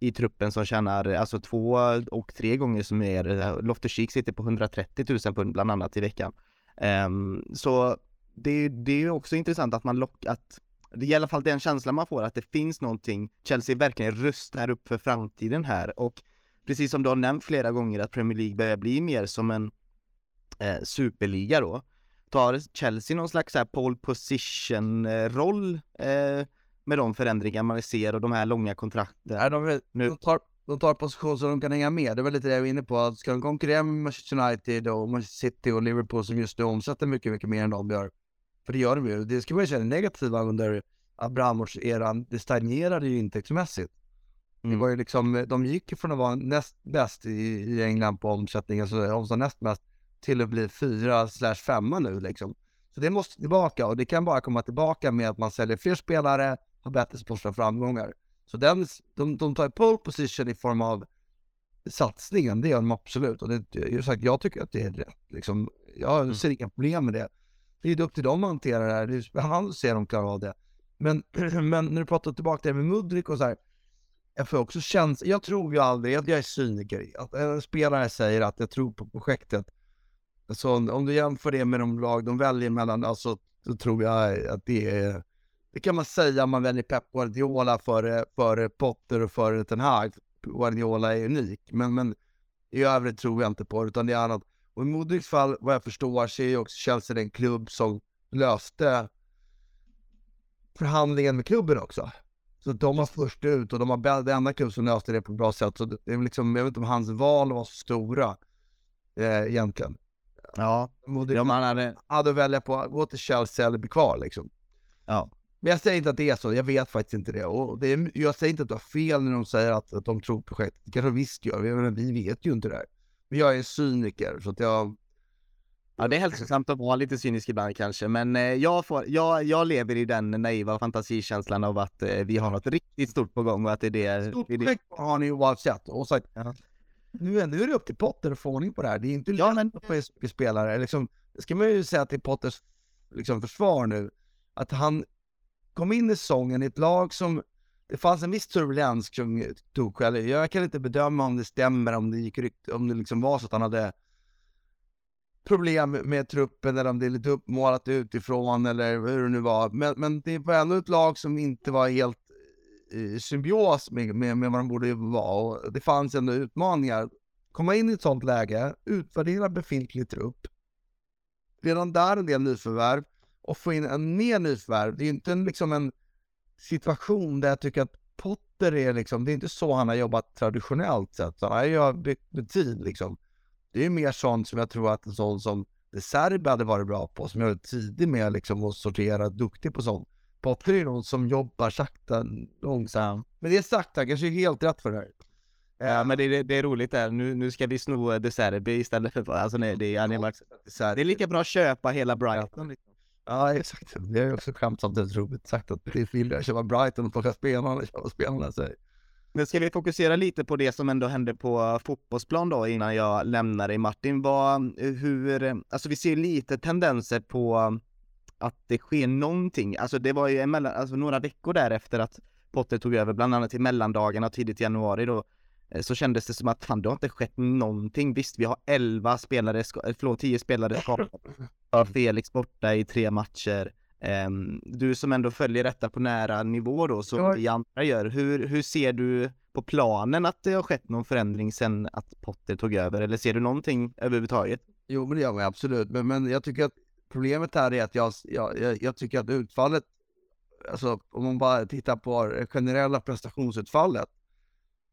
i truppen som tjänar alltså två och tre gånger som är Loftus Cheek sitter på 130 000 pund bland annat i veckan. Um, så det, det är också intressant att man lockar, att det är i alla fall den känslan man får att det finns någonting, Chelsea verkligen rustar upp för framtiden här och precis som du har nämnt flera gånger att Premier League börjar bli mer som en eh, superliga då. Tar Chelsea någon slags här pole position eh, roll eh, med de förändringar man ser och de här långa kontrakten? Nej, de, nu. tar, de tar position så de kan hänga med. Det var lite det jag var inne på. Ska de konkurrera med Manchester United och Manchester City och Liverpool som just nu omsätter mycket, mycket mer än de gör. För det gör de ju. Det ska man ju säga negativa under Abramovs-eran. Det stagnerade ju intäktsmässigt. Mm. Det var ju liksom, de gick från att vara näst bäst i, i England på omsättning, alltså omsatt näst mest, till att bli fyra slash femma nu liksom. Så det måste tillbaka och det kan bara komma tillbaka med att man säljer fler spelare, har bättre sportsliga framgångar. Så den, de, de tar pole position i form av satsningen, det gör de absolut. Och det, jag, sagt, jag tycker att det är rätt. Liksom, jag mm. ser inga problem med det. Det är upp till dem att hantera det här. Det är spännande att se de klarar av det. Men, men när du pratar tillbaka det med Mudrik och så här. Jag får också känsla, jag tror ju aldrig, att jag är cyniker att en spelare säger att jag tror på projektet. Så om du jämför det med de lag de väljer mellan, alltså, så tror jag att det är det kan man säga om man väljer Pep Guardiola före, före Potter och före Ten Hag. Guardiola är unik, men, men i övrigt tror jag inte på det, utan det är annat. Och i Modrics fall, vad jag förstår, så är också Chelsea den klubb som löste förhandlingen med klubben också. Så de var först ut och de var den enda klubb som löste det på ett bra sätt. Så det är liksom, jag vet inte om hans val var så stora eh, egentligen. Ja, Modric ja, man hade... hade att välja på att gå till Chelsea eller bli kvar liksom. Ja. Men jag säger inte att det är så, jag vet faktiskt inte det. Och det är, jag säger inte att du har fel när de säger att, att de tror projektet. Det kanske de visst gör, menar, vi vet ju inte det här. Men jag är cyniker, så att jag... Ja, det är hälsosamt att vara lite cynisk ibland kanske, men eh, jag, får, jag, jag lever i den naiva fantasikänslan av att eh, vi har något riktigt stort på gång och att det är det... Stort projekt har ni oavsett. Och sagt, ja. nu, nu är det upp till Potter att få ordning på det här. Det är inte ja, men... för spelare. Liksom, det ska man ju säga till Potters liksom, försvar nu, att han kom in i säsongen i ett lag som det fanns en viss turbulens kring Tuchel. Jag kan inte bedöma om det stämmer, om det gick rykt, om det liksom var så att han hade problem med truppen eller om det är lite uppmålat utifrån eller hur det nu var. Men, men det var ändå ett lag som inte var helt i symbios med, med, med vad de borde vara och det fanns ändå utmaningar. Komma in i ett sånt läge, utvärdera befintlig trupp. Redan där en del nyförvärv och få in en mer nyförvärv. Det är inte en, liksom en situation där jag tycker att Potter är liksom, det är inte så han har jobbat traditionellt sett. Han har ju byggt med tid liksom. Det är mer sånt som jag tror att en sån som De Serbi hade varit bra på, som jag är tidig med liksom att sortera, duktig på sånt. Potter är någon som jobbar sakta, långsamt. Men det är sakta, kanske är helt rätt för det här. Ja men det, det, det är roligt där, nu, nu ska vi sno De Serbi istället för, alltså nej det är, det är lika bra att köpa hela Brighton. Liksom. Ja, exakt. Det är också skämtsamt och roligt sagt att det vill jag köpa Brighton och plocka spelarna, köpa spelarna säger. Men ska vi fokusera lite på det som ändå hände på fotbollsplan då innan jag lämnar dig Martin. Vad, hur, alltså vi ser lite tendenser på att det sker någonting. Alltså det var ju emellan, alltså några veckor därefter att Potter tog över, bland annat i mellandagarna tidigt i januari då, så kändes det som att fan, det har inte skett någonting. Visst, vi har 11 spelare, eh, förlåt 10 spelare skadade. Felix borta i tre matcher. Um, du som ändå följer detta på nära nivå då, som ja. vi andra gör. Hur, hur ser du på planen att det har skett någon förändring sen att Potter tog över? Eller ser du någonting överhuvudtaget? Jo, men det gör man absolut. Men, men jag tycker att problemet här är att jag, jag, jag tycker att utfallet, alltså om man bara tittar på det generella prestationsutfallet,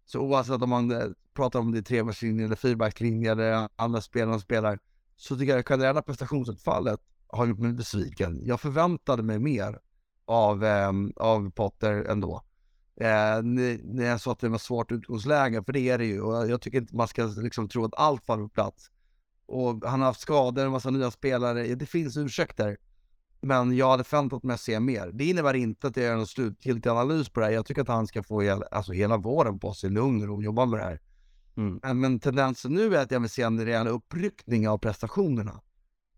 så oavsett om man eh, pratar om det är trebackslinje eller fyrbackslinje eller andra spelare som spelar, så tycker jag det generella prestationsutfallet har gjort mig besviken. Jag förväntade mig mer av, eh, av Potter ändå. Eh, när jag sa att det var svårt utgångsläge, för det är det ju. Och jag tycker inte man ska liksom tro att allt faller på plats. Och han har haft skador, en massa nya spelare. Det finns ursäkter. Men jag hade förväntat mig att se mer. Det innebär inte att jag gör någon slutgiltig analys på det här. Jag tycker att han ska få hela, alltså hela våren på sig, lugn och jobba med det här. Mm. Men, men, tendensen nu är att jag vill se en rejäl uppryckning av prestationerna.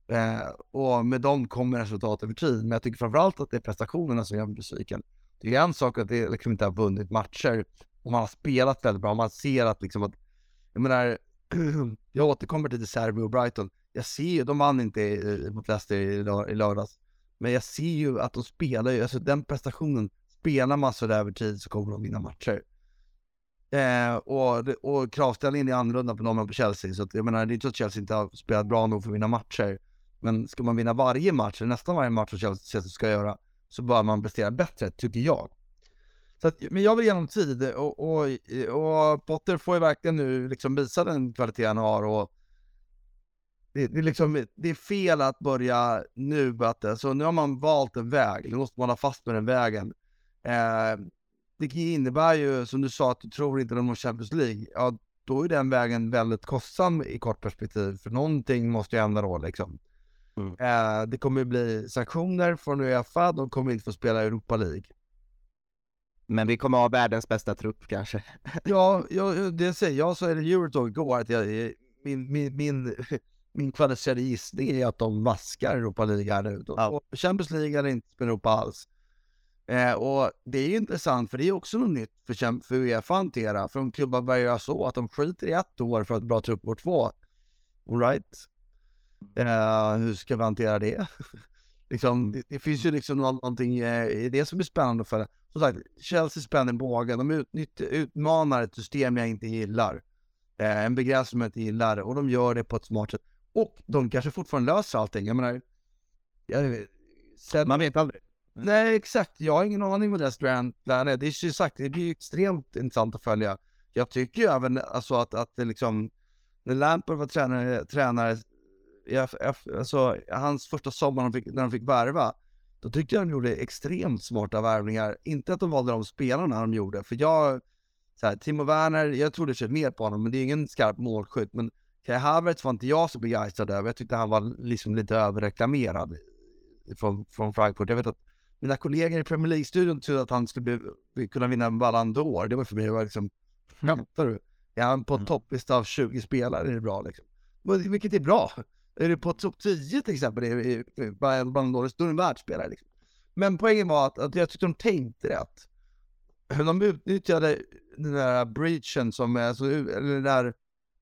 Eh, och med dem kommer resultat över tid. Men jag tycker framförallt att det är prestationerna som gör mig besviken. Det är en sak att det liksom inte har vunnit matcher. och man har spelat väldigt bra. Man ser att liksom att, jag menar, jag återkommer till Serbi och Brighton. Jag ser ju, de vann inte mot Leicester i lördags. Men jag ser ju att de spelar ju, alltså den prestationen, spelar man sådär över tid så kommer de vinna matcher. Eh, och, och kravställningen är annorlunda på dem på Chelsea, så att, jag menar det är inte så att Chelsea inte har spelat bra nog för att vinna matcher. Men ska man vinna varje match, eller nästan varje match som Chelsea ska göra, så bör man prestera bättre, tycker jag. Så att, men jag vill ge honom tid och, och, och Potter får ju verkligen nu liksom visa den kvalitet han har och det, det, är liksom, det är fel att börja nu, att, alltså, nu har man valt en väg, nu måste man ha fast med den vägen. Eh, det innebär ju, som du sa, att du tror inte de har Champions League. Ja, då är den vägen väldigt kostsam i kort perspektiv, för någonting måste ju hända då liksom. Mm. Eh, det kommer bli sanktioner från Uefa, de kommer inte få spela Europa League. Men vi kommer ha världens bästa trupp kanske. ja, jag, det säger jag så är det Eurotalk igår att jag, min, min, min, min kvalificerade gissning är att de vaskar Europa League här nu. Ja. Och Champions League är inte spelar Europa alls. Eh, och det är ju intressant för det är också något nytt för, för Uefa att hantera. För om klubbar börjar göra så att de skiter i ett år för att bra trupp år två. Alright. Eh, hur ska vi hantera det? liksom, det, det, finns ju liksom någonting eh, i det som är spännande för Som sagt, Chelsea spänner bågen. De utnyttjar, utmanar ett system jag inte gillar. Eh, en begränsning som jag inte gillar och de gör det på ett smart sätt. Och de kanske fortfarande löser allting. Jag menar, jag, sen, man vet aldrig. Nej, exakt. Jag har ingen aning vad deras plan är. Det är ju sagt, det blir extremt intressant att följa. Jag tycker ju även alltså att, att det liksom, när Lampard var tränare, tränare alltså hans första sommar han fick, när de fick värva, då tyckte jag de gjorde extremt smarta värvningar. Inte att de valde de spelarna de gjorde, för jag, så här, Timo Werner, jag trodde sig mer på honom, men det är ingen skarp målskytt. Men Kai Havertz var inte jag så begeistrad över. Jag tyckte han var liksom lite överreklamerad från, från Frankfurt. Jag vet att mina kollegor i Premier League-studion trodde att han skulle bli, kunna vinna en Ballon d'Or. Det var för mig, det var liksom, skämtar du? Är han på mm. topplista av 20 spelare är det bra liksom. Vilket är bra. Är du på topp 10 till exempel i Ballon d'Or, då är du en världsspelare liksom. Men poängen var att, att jag tyckte de tänkte rätt. De utnyttjade den där breachen som, alltså, eller den där,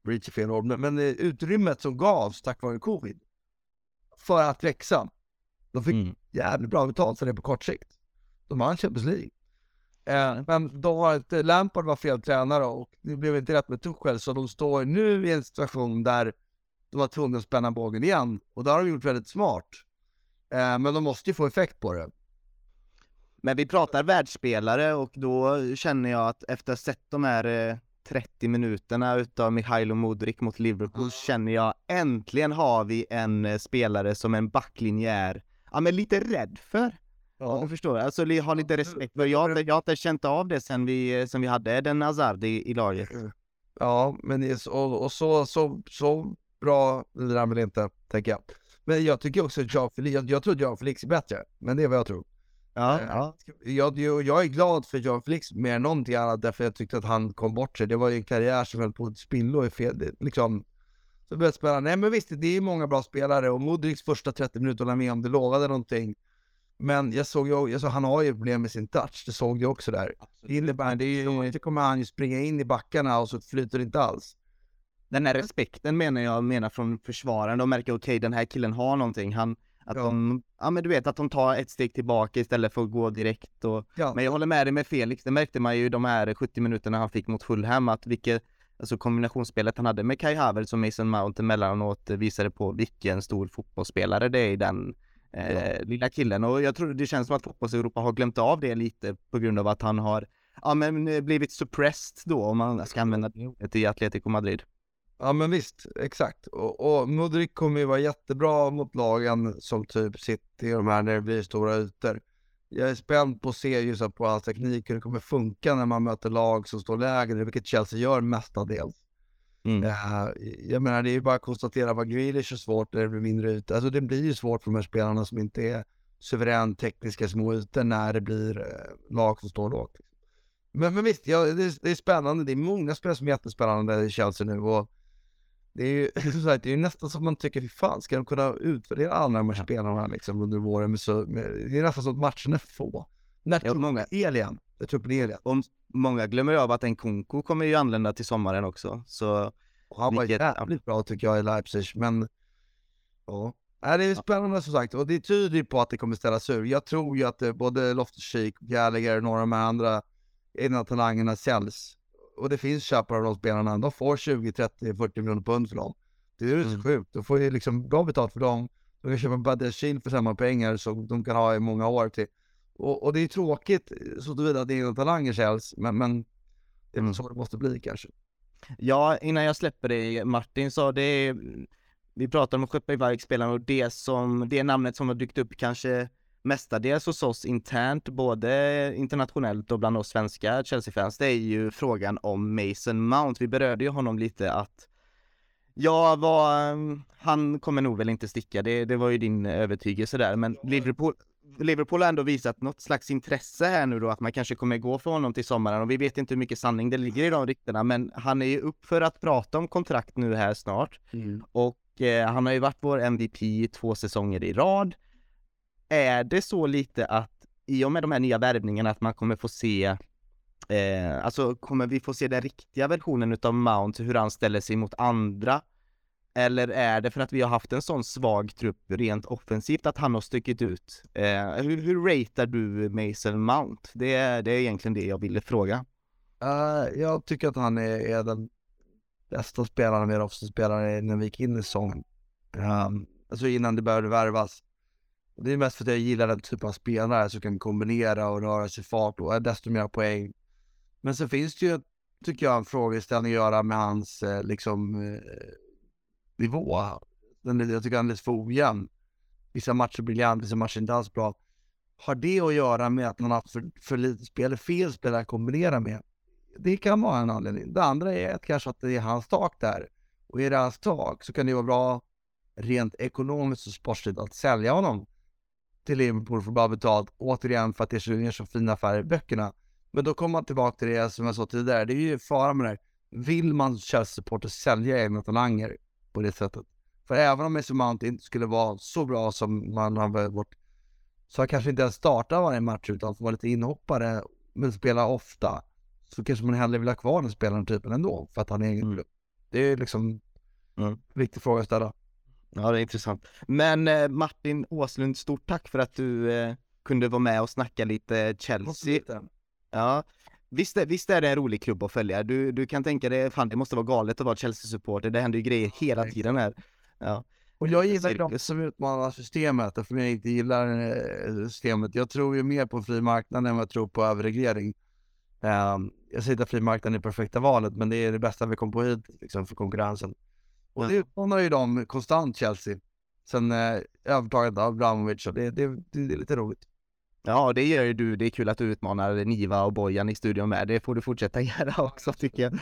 breach är fel ord, men, men utrymmet som gavs tack vare covid. För att växa. De fick mm. jävligt bra betalt för det på kort sikt. De vann Champions League. Eh, men de har inte, Lampard var fel tränare och det blev inte rätt med Tuchel så de står nu i en situation där de var tvungna att spänna bågen igen och det har de gjort väldigt smart. Eh, men de måste ju få effekt på det. Men vi pratar världsspelare och då känner jag att efter att ha sett de här 30 eh, minuterna utav Mihailo Modric mot Liverpool känner jag äntligen har vi en eh, spelare som en backlinje är ja, men lite rädd för. Ja. Du förstår, alltså ha lite respekt för. Jag, jag har inte känt av det sen vi, sen vi hade Eden Hazard i, i laget. Ja, men och, och så, så, så bra lirar han väl inte, tänker jag. Men jag tycker också att Jean Felix, jag, jag tror Jean Felix är bättre, men det är vad jag tror. Ja, eh, ja. Jag, jag, är glad för Jean Felix mer än någonting annat därför jag tyckte att han kom bort sig. Det var ju en karriär som höll på att spillo i fel, liksom så började spela. Nej men visst, det är många bra spelare och Modrics första 30 minuter håller med om det lovade någonting. Men jag såg ju, jag såg, han har ju problem med sin touch, det såg jag också där. Det innebär, det är ju, inte kommer han ju springa in i backarna och så flyter det inte alls. Den här respekten menar jag menar från försvararen, de märker okej okay, den här killen har någonting, han, att ja. de, ja men du vet att de tar ett steg tillbaka istället för att gå direkt och, ja. men jag håller med dig med Felix, det märkte man ju de här 70 minuterna han fick mot Fulham, att vilket alltså kombinationsspelet han hade med Kai Havertz och Mason Mount emellanåt visade på vilken stor fotbollsspelare det är i den eh, ja. lilla killen. Och jag tror det känns som att fotbolls-Europa har glömt av det lite på grund av att han har ja, men eh, blivit suppressed då, om man ska använda det i Atletico Madrid. Ja men visst, exakt. Och, och Modric kommer ju vara jättebra mot lagen som typ City och de här när det blir stora ytor jag är spänd på att se just på hans teknik, hur det kommer funka när man möter lag som står lägre, vilket Chelsea gör mestadels. Mm. Uh, jag menar, det är ju bara att konstatera vad Grealish är svårt när det blir mindre ytor. Alltså det blir ju svårt för de här spelarna som inte är suveränt tekniska små ytor när det blir uh, lag som står lågt. Men, men visst, ja, det, är, det är spännande. Det är många spelare som är jättespännande i Chelsea nu och det är ju så här, det är nästan som man tycker, hur fan ska de kunna utvärdera alla de här spelarna liksom under våren? Med så, med, det är nästan som att matcherna är få. När tog många el igen? Jag tror på rätt. Och många glömmer ju av att en Kunku kommer ju anlända till sommaren också. Så Och han var Vilket- jävligt bra tycker jag i Leipzig, men ja. Nej, det är spännande som sagt och det tyder ju på att det kommer ställas ur. Jag tror ju att eh, både Loftus-Cheek, Gallagher och några av de här andra egna talangerna säljs. Och det finns köpare av de spelarna. De får 20, 30, 40 miljoner pund för dem. Det är ju så Mm. sjukt. De får ju liksom bra betalt för dem. De kan köpa Badr Shield för samma pengar som de kan ha i många år till. Och, och det är tråkigt så tillvida att egna talanger säljs, men, men det är väl så det måste bli kanske. Ja, innan jag släpper det, Martin sa det, vi pratar om Skötberg-Varg-spelarna och det som, det namnet som har dykt upp kanske mestadels hos oss internt, både internationellt och bland oss svenska Chelsea-fans, det är ju frågan om Mason Mount. Vi berörde ju honom lite att Ja, vad, han kommer nog väl inte sticka, det, det var ju din övertygelse där, men Liverpool, Liverpool har ändå visat något slags intresse här nu då, att man kanske kommer gå för honom till sommaren. Och vi vet inte hur mycket sanning det ligger i de ryktena, men han är ju upp för att prata om kontrakt nu här snart. Och eh, han har ju varit vår MVP två säsonger i rad. Är det så lite att i och med de här nya värvningarna att man kommer få se eh, alltså kommer vi få se den riktiga versionen utav Mount, hur han ställer sig mot andra? Eller är det för att vi har haft en sån svag trupp rent offensivt att han har stuckit ut? Eh, hur, hur ratear du Mason Mount? Det är, det är egentligen det jag ville fråga. Uh, jag tycker att han är, är den bästa spelaren, mer offensiv spelare när vi gick in i säsongen. Um, alltså innan det började värvas. Det är mest för att jag gillar den typen av spelare som kan kombinera och röra sig fart och eh, desto mer poäng. Men så finns det ju, tycker jag, en frågeställning att göra med hans eh, liksom eh, nivå. Den, jag tycker han är lite för ojämn. Vissa matcher briljant, vissa matcher inte alls bra. Har det att göra med att man har haft för, för lite spel, fel spelare att kombinera med? det kan vara en anledning. Det andra är att kanske att det är hans tak där. Och är det hans tak så kan det vara bra rent ekonomiskt och sportsligt att sälja honom till Liverpool för bra betalt. Återigen för att det är så fina affärer i böckerna. Men då kommer man tillbaka till det som jag sa tidigare. Det är ju fara med det här. Vill man Chelsea-supporter sälja egna talanger på det sättet? För även om Mason Mount inte skulle vara så bra som man har varit så han kanske inte ens startar varje match utan får vara lite inhoppare men spela ofta så kanske man hellre vill ha kvar den spelaren typen ändå för att han är egen Mm. klubb. Det är liksom Mm. en viktig fråga att ställa. Ja, det är intressant. Men eh, Martin Åslund, stort tack för att du eh, kunde vara med och snacka lite Chelsea. Ja, visst är, visst är det en rolig klubb att följa. Du, du kan tänka dig, fan det måste vara galet att vara Chelsea-supporter. Det händer ju grejer hela tiden här. Ja, Och jag gillar Cirkus. de som utmanar systemet, eftersom jag inte gillar eh, systemet. Jag tror ju mer på fri marknad än vad jag tror på överreglering. Um, jag säger inte att fri marknad är perfekta valet, men det är det bästa vi kom på hit liksom, för konkurrensen. Och det utmanar ju dem konstant, Chelsea. Sen eh, övertaget av Abramovic, och det, det, det, det är lite roligt. ja det gör ju du. Det är kul att du utmanar Niva och Bojan i studion med. Det får du fortsätta göra också tycker jag.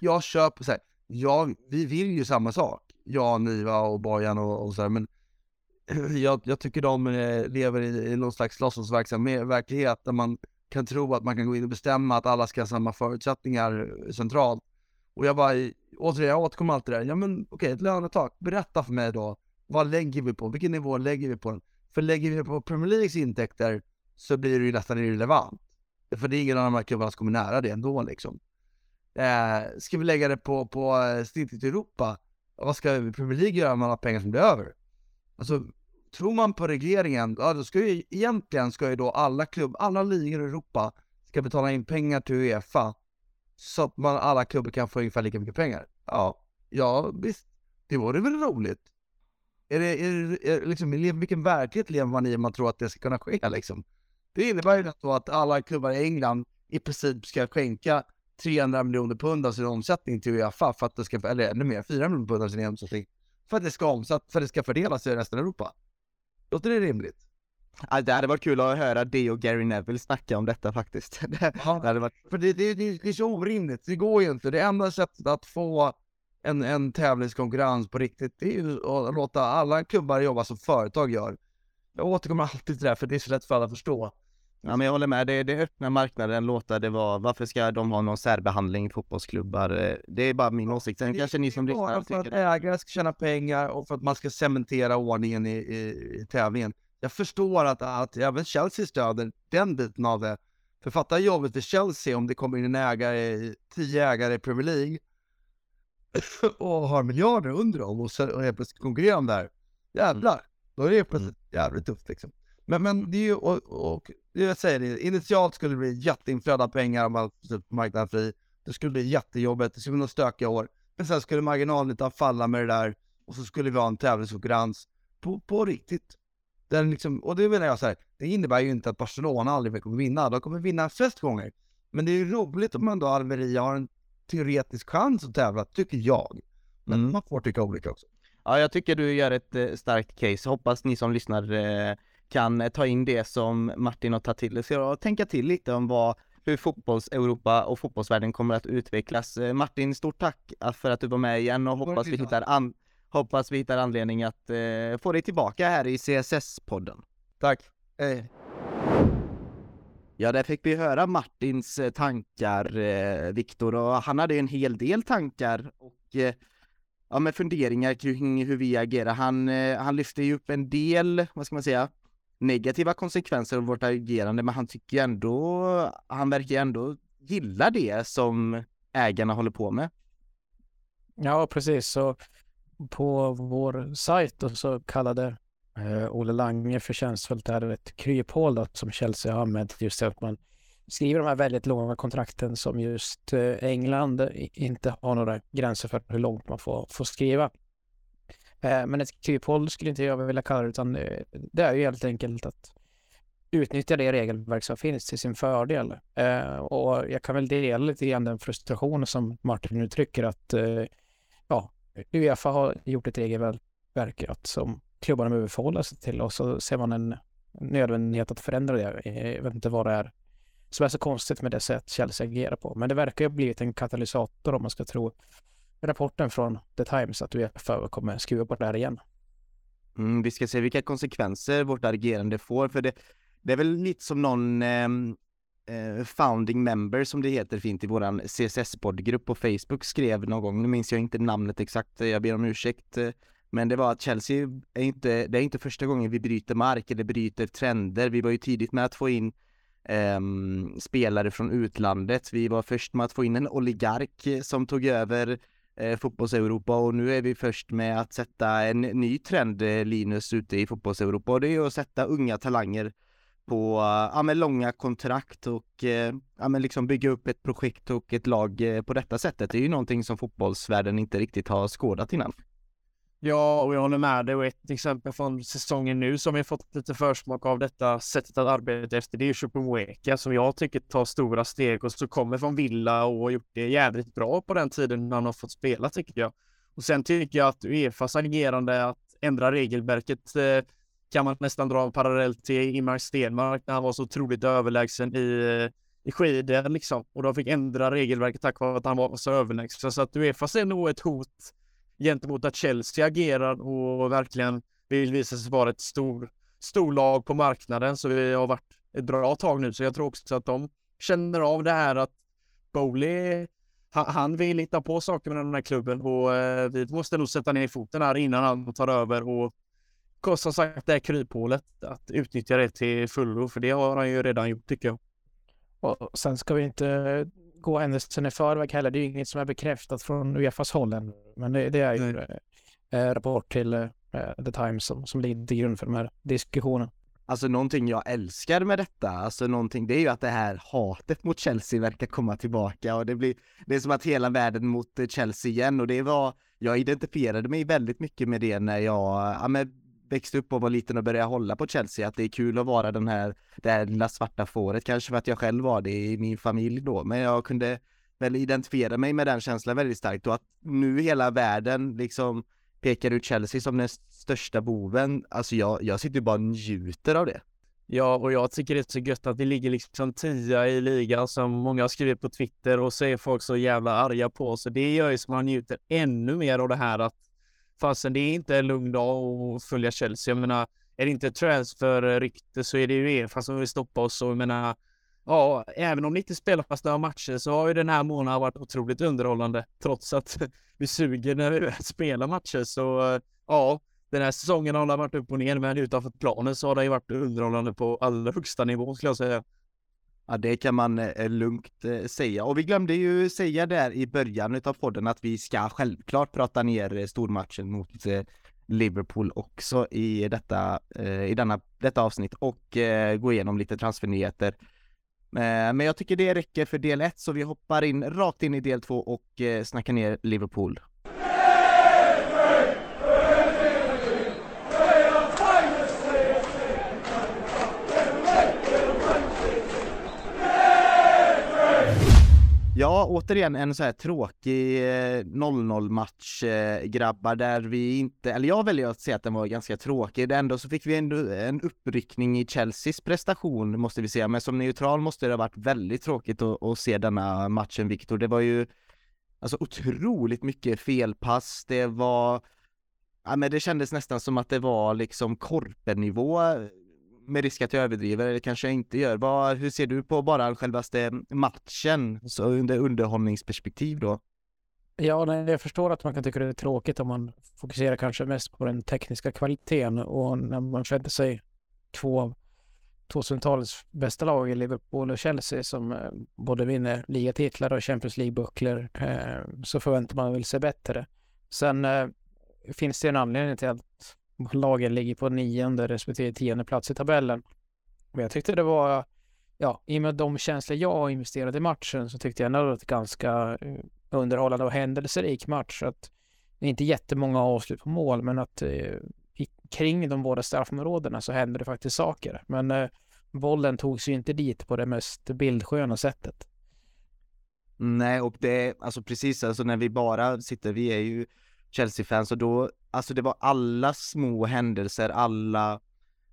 jag köper så här, jag, vi vill ju samma sak, jag, Niva och Bojan och, och så här, men jag, jag tycker de eh, lever i, i någon slags låtsasverksamhet, verklighet där man kan tro att man kan gå in och bestämma att alla ska ha samma förutsättningar eh, centralt. Och jag bara, återigen, jag återkommer alltid där, ja men okej, ett lönetak, berätta för mig då, vad lägger vi på, vilken nivå lägger vi på den? För lägger vi på Premier Leagues intäkter så blir det ju nästan irrelevant. För det är ingen av de här klubbarna som kommer nära det ändå liksom. Eh, ska vi lägga det på, på eh, snittet i Europa? Vad ska Premier League göra med alla pengar som blir över? Alltså, tror man på regleringen, ja då ska ju egentligen ska ju då alla klubb, alla ligor i Europa ska betala in pengar till Uefa så att man, alla klubbar kan få ungefär lika mycket pengar. Ja, ja visst, det vore väl roligt. Är det, är är, liksom, vilken verklighet lever man i om man tror att det ska kunna ske liksom? Det innebär ju då att alla klubbar i England i princip ska skänka 300 miljoner pund av sin omsättning till Uefa för att det ska, eller ännu mer, 4 miljoner pund av sin omsättning för att det ska omsatt, för att det ska fördelas i resten av Europa. Låter det rimligt? Ja, det hade varit kul att höra dig och Gary Neville snacka om detta faktiskt. Det, Ja. det varit, För det, det, det, det är så orimligt, det går ju inte. Det enda sättet att få en, en tävlingskonkurrens på riktigt, det är ju att låta alla klubbar jobba som företag gör. Jag återkommer alltid till det här, för det är så lätt för alla att förstå. ja men jag håller med, det, det öppna marknaden, låta det vara, varför ska de ha någon särbehandling fotbollsklubbar? Eh, Det är bara min åsikt, sen kanske ni som Det är bara lyssnar för att tycker ägare ska tjäna pengar och för att man ska cementera ordningen i, i, i tävlingen. Jag förstår att, att även Chelsea stöder den biten av det. För fatta jobbet för Chelsea om det kommer in en ägare, tio ägare i Premier League och har miljarder under dem och, så, och helt plötsligt konkurrerar de där. Jävlar, då är det plötsligt jävligt tufft liksom. Men, men det är ju, och, och jag säger det, initialt skulle det bli jätteinflöde av pengar om man släpper marknaden fri. Det skulle bli jättejobbigt, det skulle bli några stökiga år. Men sen skulle marginalnyttan falla med det där och så skulle vi ha en tävlingskonkurrens på, på riktigt. Den liksom, och det menar jag så här, det innebär ju inte att Barcelona aldrig mer kommer vinna. De kommer vinna flest gånger. Men det är ju roligt om man då Almeria har en teoretisk chans att tävla, tycker jag. Men Mm. man får tycka olika också. Ja, jag tycker du gör ett eh, starkt case. Hoppas ni som lyssnar eh, kan eh, ta in det som Martin har tagit till sig och tänka till lite om vad, hur fotbolls-Europa och fotbollsvärlden kommer att utvecklas. Eh, Martin, stort tack för att du var med igen och hoppas vi hittar, an, hoppas vi hittar anledning att eh, få dig tillbaka här i CSS-podden. Tack. Hej. Ja, där fick vi höra Martins eh, tankar, eh, Viktor, och han hade en hel del tankar och eh, ja, med funderingar kring hur vi agerar. Han, eh, han lyfter ju upp en del, vad ska man säga, negativa konsekvenser av vårt agerande, men han tycker ändå, han verkar ändå gilla det som ägarna håller på med. Ja, precis. Så på vår sajt och så kallade eh, Olle Lange förtjänstfullt det här ett kryphål då, som Chelsea har med just det att man skriver de här väldigt långa kontrakten som just eh, England inte har några gränser för hur långt man får, får skriva. Eh, men ett kryphål skulle inte jag vilja kalla det utan eh, det är ju helt enkelt att utnyttja det regelverk som finns till sin fördel. Eh, och jag kan väl dela lite grann den frustration som Martin uttrycker att eh, ja, Uefa har gjort ett regelverk som klubbarna behöver förhålla sig till och så ser man en nödvändighet att förändra det. Eh, jag vet inte vad det är som är så konstigt med det sätt Chelsea agerar på. Men det verkar ju ha blivit en katalysator om man ska tro rapporten från The Times att Uefa kommer skruva på det här igen. Mm, vi ska se vilka konsekvenser vårt agerande får, för det, det är väl lite som någon eh, eh, founding member som det heter fint i våran CSS-poddgrupp på Facebook skrev någon gång, nu minns jag inte namnet exakt, eh, jag ber om ursäkt, eh, men det var att Chelsea är inte, det är inte första gången vi bryter mark eller bryter trender. Vi var ju tidigt med att få in ehm, spelare från utlandet. Vi var först med att få in en oligark eh, som tog över eh, fotbolls-Europa och nu är vi först med att sätta en ny trend, eh, Linus, ute i fotbolls-Europa och det är ju att sätta unga talanger på ja, med långa kontrakt och eh, ja, men liksom bygga upp ett projekt och ett lag eh, på detta sättet. Det är ju någonting som fotbollsvärlden inte riktigt har skådat innan. Ja, och jag håller med dig. Och ett exempel från säsongen nu som vi fått lite försmak av detta sättet att arbeta efter, det är Chukwuemeka som jag tycker tar stora steg och så kommer från Villa och har gjort det jävligt bra på den tiden när han har fått spela tycker jag. Och sen tycker jag att Uefas agerande att ändra regelverket eh, kan man nästan dra en parallell till Ingemar Stenmark när han var så otroligt överlägsen i, i skidor liksom. Och de fick ändra regelverket tack vare att han var så överlägsen. Så att Uefa är nog ett hot gentemot att Chelsea agerar och verkligen vill visa sig vara ett stor, storlag på marknaden. Så vi har varit ett bra tag nu. Så jag tror också att de känner av det här att Bowley, han, vill hitta på saker med den här klubben och eh, vi måste nog sätta ner foten här innan han tar över och som sagt det här kryphålet, att utnyttja det till fullo, för det har han ju redan gjort tycker jag. Och sen ska vi inte gå händelsen i förväg heller. Det är ju inget som är bekräftat från Uefas håll än. Men det, det är ju eh, rapport till eh, The Times som, som ligger till grund för de här diskussionerna. Alltså någonting jag älskar med detta, alltså någonting, det är ju att det här hatet mot Chelsea verkar komma tillbaka och det blir, det är som att hela världen mot eh, Chelsea igen och det var, jag identifierade mig väldigt mycket med det när jag, ja men växte upp och var liten och började hålla på Chelsea, att det är kul att vara den här, det här lilla svarta fåret, kanske för att jag själv var det i min familj då, men jag kunde väl identifiera mig med den känslan väldigt starkt och att nu hela världen liksom pekar ut Chelsea som den största boven, alltså jag, jag sitter ju bara och njuter av det. Ja, och jag tycker det är så gött att vi ligger liksom tia i ligan som många har skrivit på Twitter och så är folk så jävla arga på oss. Så det gör ju så man njuter ännu mer av det här att Fasen det är inte en lugn dag att följa Chelsea. Jag menar, är det inte transferrykte så är det ju Uefa som vill stoppa oss och jag menar, ja, även om det inte spelas några matcher så har ju den här månaden varit otroligt underhållande trots att vi suger när vi väl spelar matcher. Så ja, den här säsongen har det varit upp och ner, men utanför planen så har det ju varit underhållande på allra högsta nivå skulle jag säga. Ja, det kan man eh, lugnt eh, säga. Och vi glömde ju säga där i början av podden att vi ska självklart prata ner eh, stormatchen mot Liverpool också i detta, i denna, detta avsnitt och gå igenom lite transfernyheter. Men jag tycker det räcker för del 1 så vi hoppar in rakt in i del 2 och snackar ner Liverpool. Ja, återigen en så här tråkig eh, 0-0 match eh, grabbar där vi inte, eller jag väljer att säga att den var ganska tråkig. Ändå så fick vi ändå en uppryckning i Chelseas prestation måste vi säga, men som neutral måste det ha varit väldigt tråkigt att, att se denna matchen Viktor. Det var ju alltså otroligt mycket felpass. Det var, ja men det kändes nästan som att det var liksom korpenivå med risk att jag överdriver, eller kanske jag inte gör. Vad, hur ser du på bara självaste matchen, så under underhållningsperspektiv då? Ja, nej, jag förstår att man kan tycka det är tråkigt om man fokuserar kanske mest på den tekniska kvaliteten och när man förväntar sig två 2000-talets bästa lag i Liverpool och Chelsea som eh, både vinner ligatitlar och Champions League-bucklor eh, så förväntar man väl sig bättre. Sen eh, finns det en anledning till att lagen ligger på nionde respektive tionde plats i tabellen. Men jag tyckte det var, ja, i och med de känslor jag investerade i matchen så tyckte jag ändå att det var ett ganska eh, underhållande och händelserik match. Att det är inte jättemånga avslut på mål, men att eh, kring de båda straffområdena så hände det faktiskt saker. Men eh, bollen togs ju inte dit på det mest bildsköna sättet. Nej, och det, är alltså precis, alltså när vi bara sitter, vi är ju Chelsea-fans och då, alltså det var alla små händelser, alla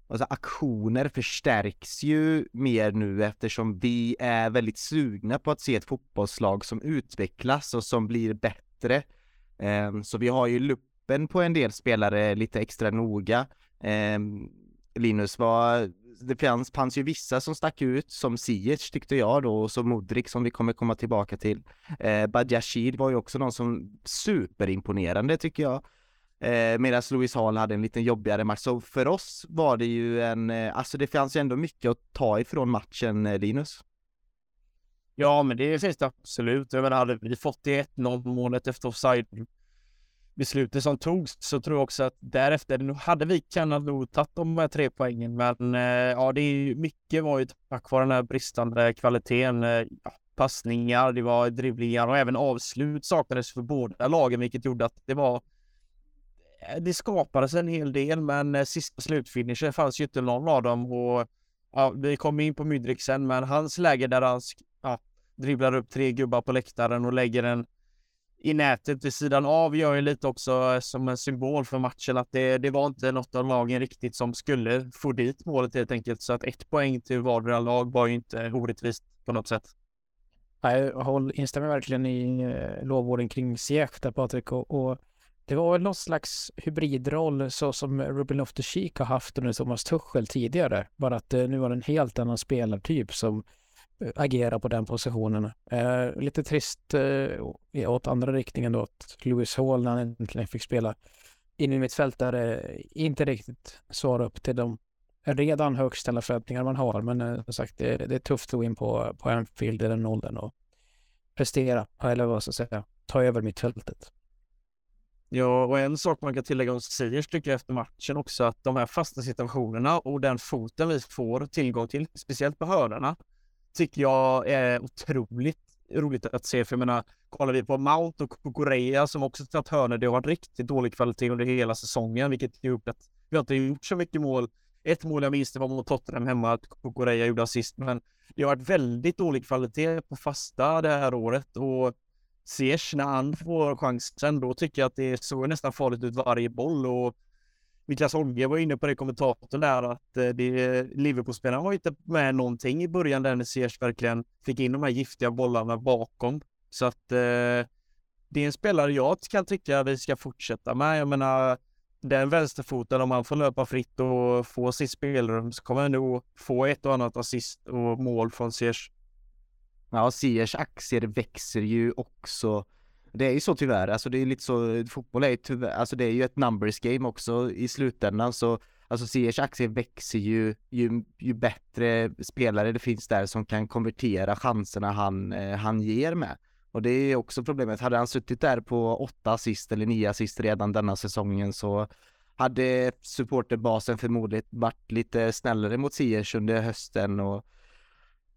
alltså aktioner förstärks ju mer nu eftersom vi är väldigt sugna på att se ett fotbollslag som utvecklas och som blir bättre. Ehm, så vi har ju luppen på en del spelare lite extra noga. Ehm, Linus, vad, det fanns, fanns ju vissa som stack ut, som Ziyech tyckte jag då, och så Modric som vi kommer komma tillbaka till. Eh, Badiashil var ju också någon som superimponerande tycker jag. Eh, Medan Louis Hall hade en lite jobbigare match, så för oss var det ju en, eh, alltså det fanns ju ändå mycket att ta ifrån matchen, eh, Linus. Ja, men det finns det absolut. Jag menar, hade vi fått det 1-0 målet efter offside beslutet som togs så tror jag också att därefter hade vi kunnat nog tagit de här tre poängen. Men eh, ja, det är ju mycket var ju tack vare den här bristande kvaliteten. Eh, passningar, det var dribblingar och även avslut saknades för båda lagen, vilket gjorde att det var eh, det skapades en hel del, men eh, sista slutfinishen fanns ju inte någon av dem och ja, vi kom in på Mydrik sen, men hans läge där han ja, dribblar upp tre gubbar på läktaren och lägger en i nätet vid sidan av gör ju lite också eh, som en symbol för matchen att det, det var inte något av lagen riktigt som skulle få dit målet helt enkelt. Så att ett poäng till vardera lag var ju inte orättvist på något sätt. Jag instämmer verkligen i eh, lovorden kring Ziyech där Patrik och, och det var väl någon slags hybridroll så som Ruben Loftus-Cheek har haft under Thomas Tuchel tidigare. Bara att eh, nu var det en helt annan spelartyp som agera på den positionen. Eh, lite trist eh, åt andra riktningen då att Lewis Hall när han äntligen fick spela in i mitt fält där eh, inte riktigt svarar upp till de redan högt ställda förväntningar man har. Men eh, som sagt, det, det, är tufft att gå in på, på Anfield i den åldern och prestera, eller vad ska jag säga, ta över mittfältet. Ja, och en sak man kan tillägga om Siers tycker jag efter matchen också att de här fasta situationerna och den foten vi får tillgång till, speciellt på hörnorna, tycker jag är otroligt roligt att se. För jag menar, kollar vi på Mount och Korea som också tagit hörnor, det har varit riktigt dålig kvalitet under hela säsongen, vilket gjort att vi har inte gjort så mycket mål. Ett mål jag minns det var mot Tottenham hemma, att Korea gjorde assist, men det har varit väldigt dålig kvalitet på fasta det här året och Ziyech när han får chansen, då tycker jag att det såg nästan farligt ut varje boll och Niklas Holmgren var inne på det kommentatorn där att eh, Liverpool-spelarna var inte med någonting i början där när Ziyech verkligen fick in de här giftiga bollarna bakom. Så att eh, det är en spelare jag kan tycka vi ska fortsätta med. Jag menar, den vänsterfoten, om han får löpa fritt och få sitt spelrum så kommer han nog få ett och annat assist och mål från Ziyech. Ja, Ziyech aktier växer ju också det är ju så tyvärr, alltså det är lite så, fotboll är ju tyvärr, alltså det är ju ett numbers game också i slutändan så Alltså Ziyech aktie växer ju, ju, ju bättre spelare det finns där som kan konvertera chanserna han, eh, han ger med. Och det är också problemet. Hade han suttit där på åtta assist eller nio assist redan denna säsongen så hade supporterbasen förmodligen varit lite snällare mot Ziyech under hösten och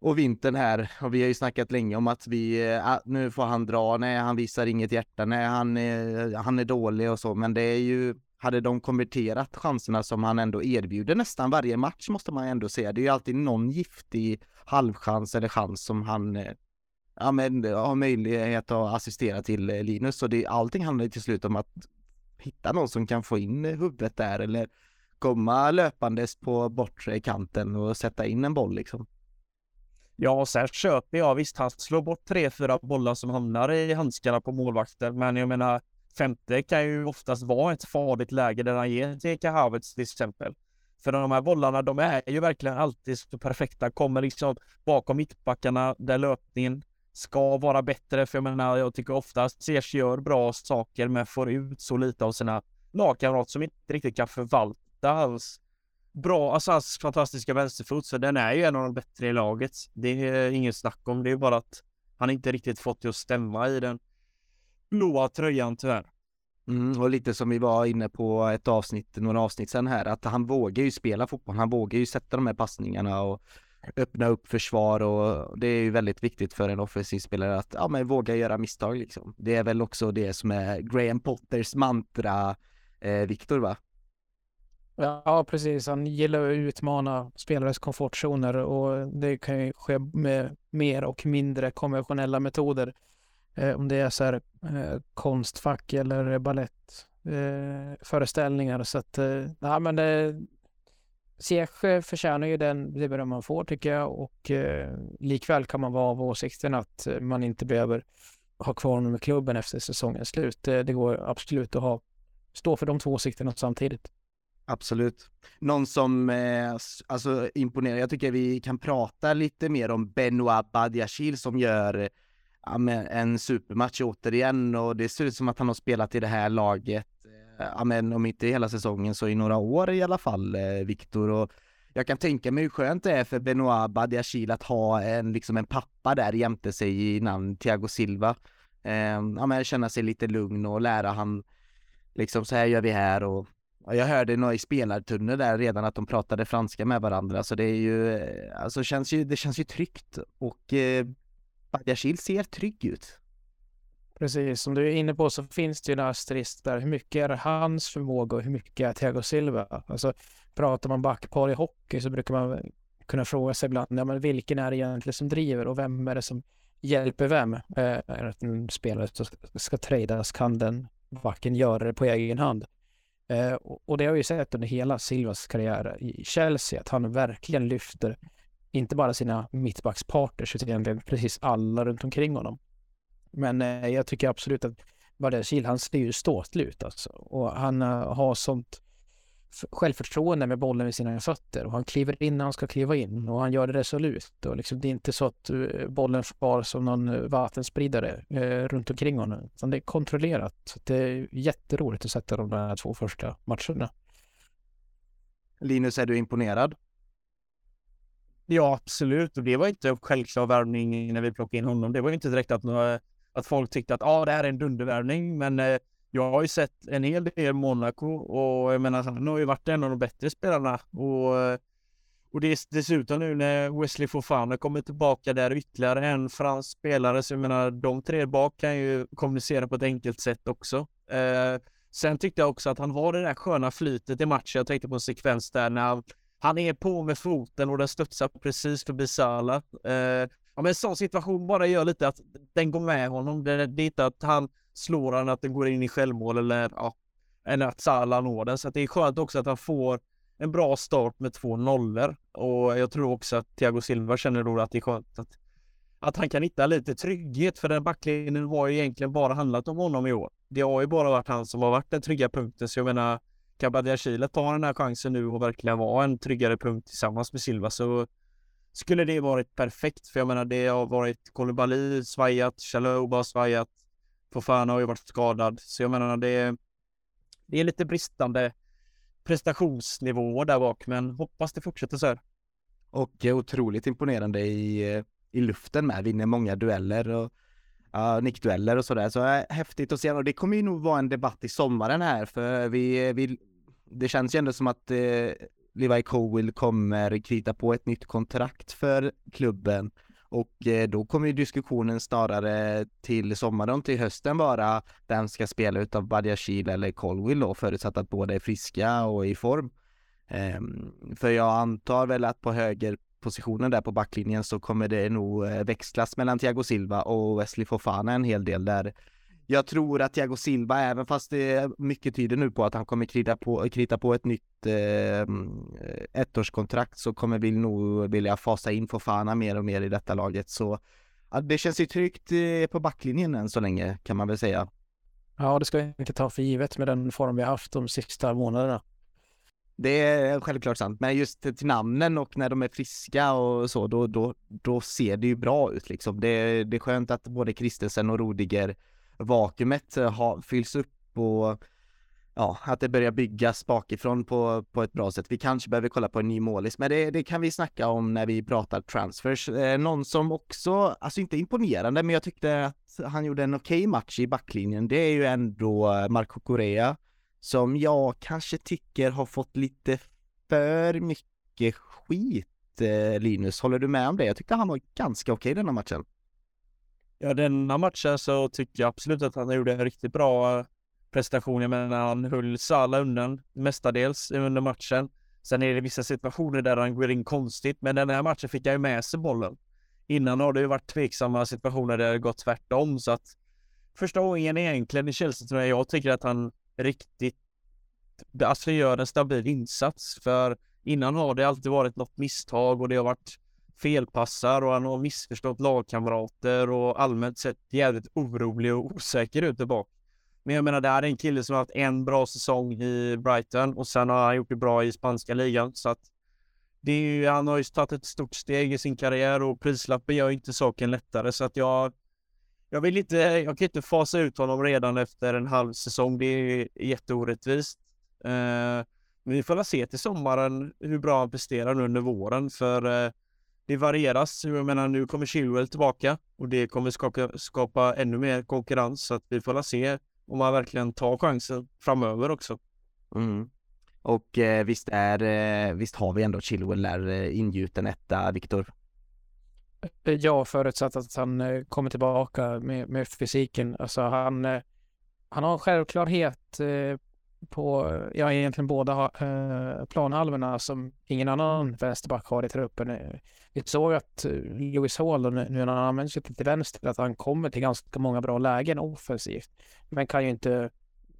och vintern här. Och vi har ju snackat länge om att vi, äh, nu får han dra, nej han visar inget hjärta, nej han är, han är dålig och så, men det är ju, hade de konverterat chanserna som han ändå erbjuder nästan varje match måste man ändå säga. Det är ju alltid någon giftig halvchans eller chans som han eh, ja, men, har möjlighet att assistera till Linus. Så det, allting handlar till slut om att hitta någon som kan få in huvudet där eller komma löpandes på bortre kanten och sätta in en boll liksom. Ja, sen köper jag visst, han slår bort tre, fyra bollar som hamnar i handskarna på målvakten. Men jag menar, femte kan ju oftast vara ett farligt läge där han ger till Kahavets till exempel. För de här bollarna, de är ju verkligen alltid så perfekta. Kommer liksom bakom mittbackarna där löpningen ska vara bättre. För jag menar, jag tycker oftast Ziyech gör bra saker men får ut så lite av sina lagkamrater som inte riktigt kan förvalta hans bra, alltså hans fantastiska vänsterfot. Så den är ju en av de bättre i laget. Det är inget snack om. Det är bara att han inte riktigt fått det att stämma i den blåa tröjan tyvärr. Mm, och lite som vi var inne på ett avsnitt, några avsnitt sen här, att han vågar ju spela fotboll. Han vågar ju sätta de här passningarna och öppna upp försvar och det är ju väldigt viktigt för en offensiv spelare att ja, men våga göra misstag liksom. Det är väl också det som är Graham Potters mantra, eh, Viktor va? Ja, precis. Han gillar att utmana spelares komfortzoner och det kan ju ske med mer och mindre konventionella metoder. Eh, om det är så här eh, konstfack eller balettföreställningar. Eh, så att, eh, ja men det, Ziyech förtjänar ju den, det beröm man får tycker jag och eh, likväl kan man vara av åsikten att man inte behöver ha kvar honom i klubben efter säsongens slut. Det, det går absolut att ha, stå för de två åsikterna samtidigt. Absolut. Någon som eh, alltså imponerar, jag tycker vi kan prata lite mer om Benoit Badiachil som gör ja, en supermatch återigen och det ser ut som att han har spelat i det här laget, eh, ja, men om inte hela säsongen så i några år i alla fall, eh, Viktor. Och jag kan tänka mig hur skönt det är för Benoit Badiachil att ha en, liksom en pappa där jämte sig i namn Thiago Silva. Eh, ja, men känna sig lite lugn och lära han liksom så här gör vi här och jag hörde nog i spelartunneln där redan att de pratade franska med varandra så det är ju, eh, alltså känns ju, det känns ju tryggt och eh, Badiashil ser trygg ut. Precis, som du är inne på så finns det ju en asterisk där. Hur mycket är hans förmåga och hur mycket är Thiago Silva? Alltså pratar man backpar i hockey så brukar man kunna fråga sig ibland, ja, men vilken är det egentligen som driver och vem är det som hjälper vem? Eh, är det en spelare som ska tradas kan den backen göra det på egen hand? Eh, och det har vi sett under hela Silvas karriär i Chelsea, att han verkligen lyfter inte bara sina mittbackspartners utan egentligen precis alla runt omkring honom. Men eh, jag tycker absolut att Bardell han ser ju ståtlig ut alltså. Och han uh, har sånt självförtroende med bollen vid sina fötter och han kliver in när han ska kliva in och han gör det resolut och liksom det är inte så att uh, bollen far som någon uh, vattenspridare uh, runt omkring honom utan det är kontrollerat. Så det är jätteroligt att sätta de där två första matcherna. Linus, är du imponerad? Ja, absolut. Och det var inte en självklar värvning när vi plockade in honom. Det var inte direkt att, att folk tyckte att ah, det här är en dundervärvning. Men eh, jag har ju sett en hel del Monaco och jag menar, han har ju varit en av de bättre spelarna. Och, och det är dessutom nu när Wesley Fofana kommer tillbaka där ytterligare en fransk spelare. Så jag menar, de tre bak kan ju kommunicera på ett enkelt sätt också. Eh, sen tyckte jag också att han har det där sköna flytet i matchen. Jag tänkte på en sekvens där när han han är på med foten och den studsar precis förbi Salah. Eh, ja, men en sån situation bara gör lite att den går med honom. Det, det är inte att han slår han att den går in i självmål eller ja, eller att Salah når den. Så det är skönt också att han får en bra start med två nollor. Och jag tror också att Thiago Silva känner då att det är skönt att, att han kan hitta lite trygghet. För den backlinjen har ju egentligen bara handlat om honom i år. Det har ju bara varit han som har varit den trygga punkten. Så jag menar, Kabadiashile tar den här chansen nu och verkligen vara en tryggare punkt tillsammans med Silva så skulle det varit perfekt. För jag menar, det har varit Kolibali svajat, Chaloba har svajat, Fofana har ju varit skadad. Så jag menar, det är, det är lite bristande prestationsnivåer där bak, men hoppas det fortsätter så här. Och otroligt imponerande i, eh, i luften med, vinner många dueller och ja, nickdueller och sådär. Så äh, häftigt att se och det kommer ju nog vara en debatt i sommaren här för vi, eh, vi det känns ju ändå som att eh, Levi Cowell kommer krita på ett nytt kontrakt för klubben och eh, då kommer ju diskussionen snarare till sommaren till hösten vara vem ska spela utav Badiashil eller Colwill då förutsatt att båda är friska och i form. Ehm, för jag antar väl att på högerpositionen där på backlinjen så kommer det nog eh, växlas mellan Thiago Silva och Wesley Fofana en hel del där jag tror att Thiago Silva, även fast det är mycket tyder nu på att han kommer krita på, krita på ett nytt eh, ettårskontrakt så kommer vi nog vilja fasa in Fofana mer och mer i detta laget. Så det känns ju tryggt eh, på backlinjen än så länge kan man väl säga. Ja, det ska vi inte ta för givet med den form vi har haft de sista månaderna. Det är självklart sant, men just till namnen och när de är friska och så, då, då, då ser det ju bra ut liksom. Det, det är skönt att både Kristensen och Rodiger vakuumet eh, ha, fylls upp och ja, att det börjar byggas bakifrån på, på ett bra sätt. Vi kanske behöver kolla på en ny målis, men det, det kan vi snacka om när vi pratar transfers. Eh, någon som också, alltså inte imponerande, men jag tyckte att han gjorde en okej okay match i backlinjen. Det är ju ändå eh, Marco Correa som jag kanske tycker har fått lite för mycket skit. Eh, Linus, håller du med om det? Jag tyckte han var ganska okej okay denna matchen. Ja, denna matchen så tycker jag absolut att han gjorde en riktigt bra eh, prestation. Jag menar, han höll Salah undan mestadels under matchen. Sen är det vissa situationer där han går in konstigt, men den här matchen fick han ju med sig bollen. Innan har det ju varit tveksamma situationer där det gått tvärtom, så att första gången egentligen i Chelsea tror jag, jag tycker att han riktigt, alltså gör en stabil insats. För innan har det alltid varit något misstag och det har varit felpassar och han har missförstått lagkamrater och allmänt sett jävligt orolig och osäker ut där bak. Men jag menar, det här är en kille som har haft en bra säsong i Brighton och sen har han gjort det bra i spanska ligan så att det är ju, han har ju tagit ett stort steg i sin karriär och prislappen gör inte saken lättare så att jag jag vill inte, jag kan inte fasa ut honom redan efter en halv säsong. Det är jätteorättvist. Eh, men vi får väl se till sommaren hur bra han presterar nu under våren för eh, det varieras. Jag menar, nu kommer Chilwell tillbaka och det kommer skapa, skapa ännu mer konkurrens så att vi får se om man verkligen tar chansen framöver också. Mm. Och eh, visst är, eh, visst har vi ändå Chilwell där eh, ingjuten etta, Viktor? Ja, förutsatt att han eh, kommer tillbaka med, med fysiken. Alltså han, eh, han har en självklarhet eh, på, ja egentligen båda eh, planhalvorna som ingen annan vänsterback har i truppen. Eh, vi såg att eh, Lewis Hall, nu när han använder sig till vänster, att han kommer till ganska många bra lägen offensivt. Men kan ju inte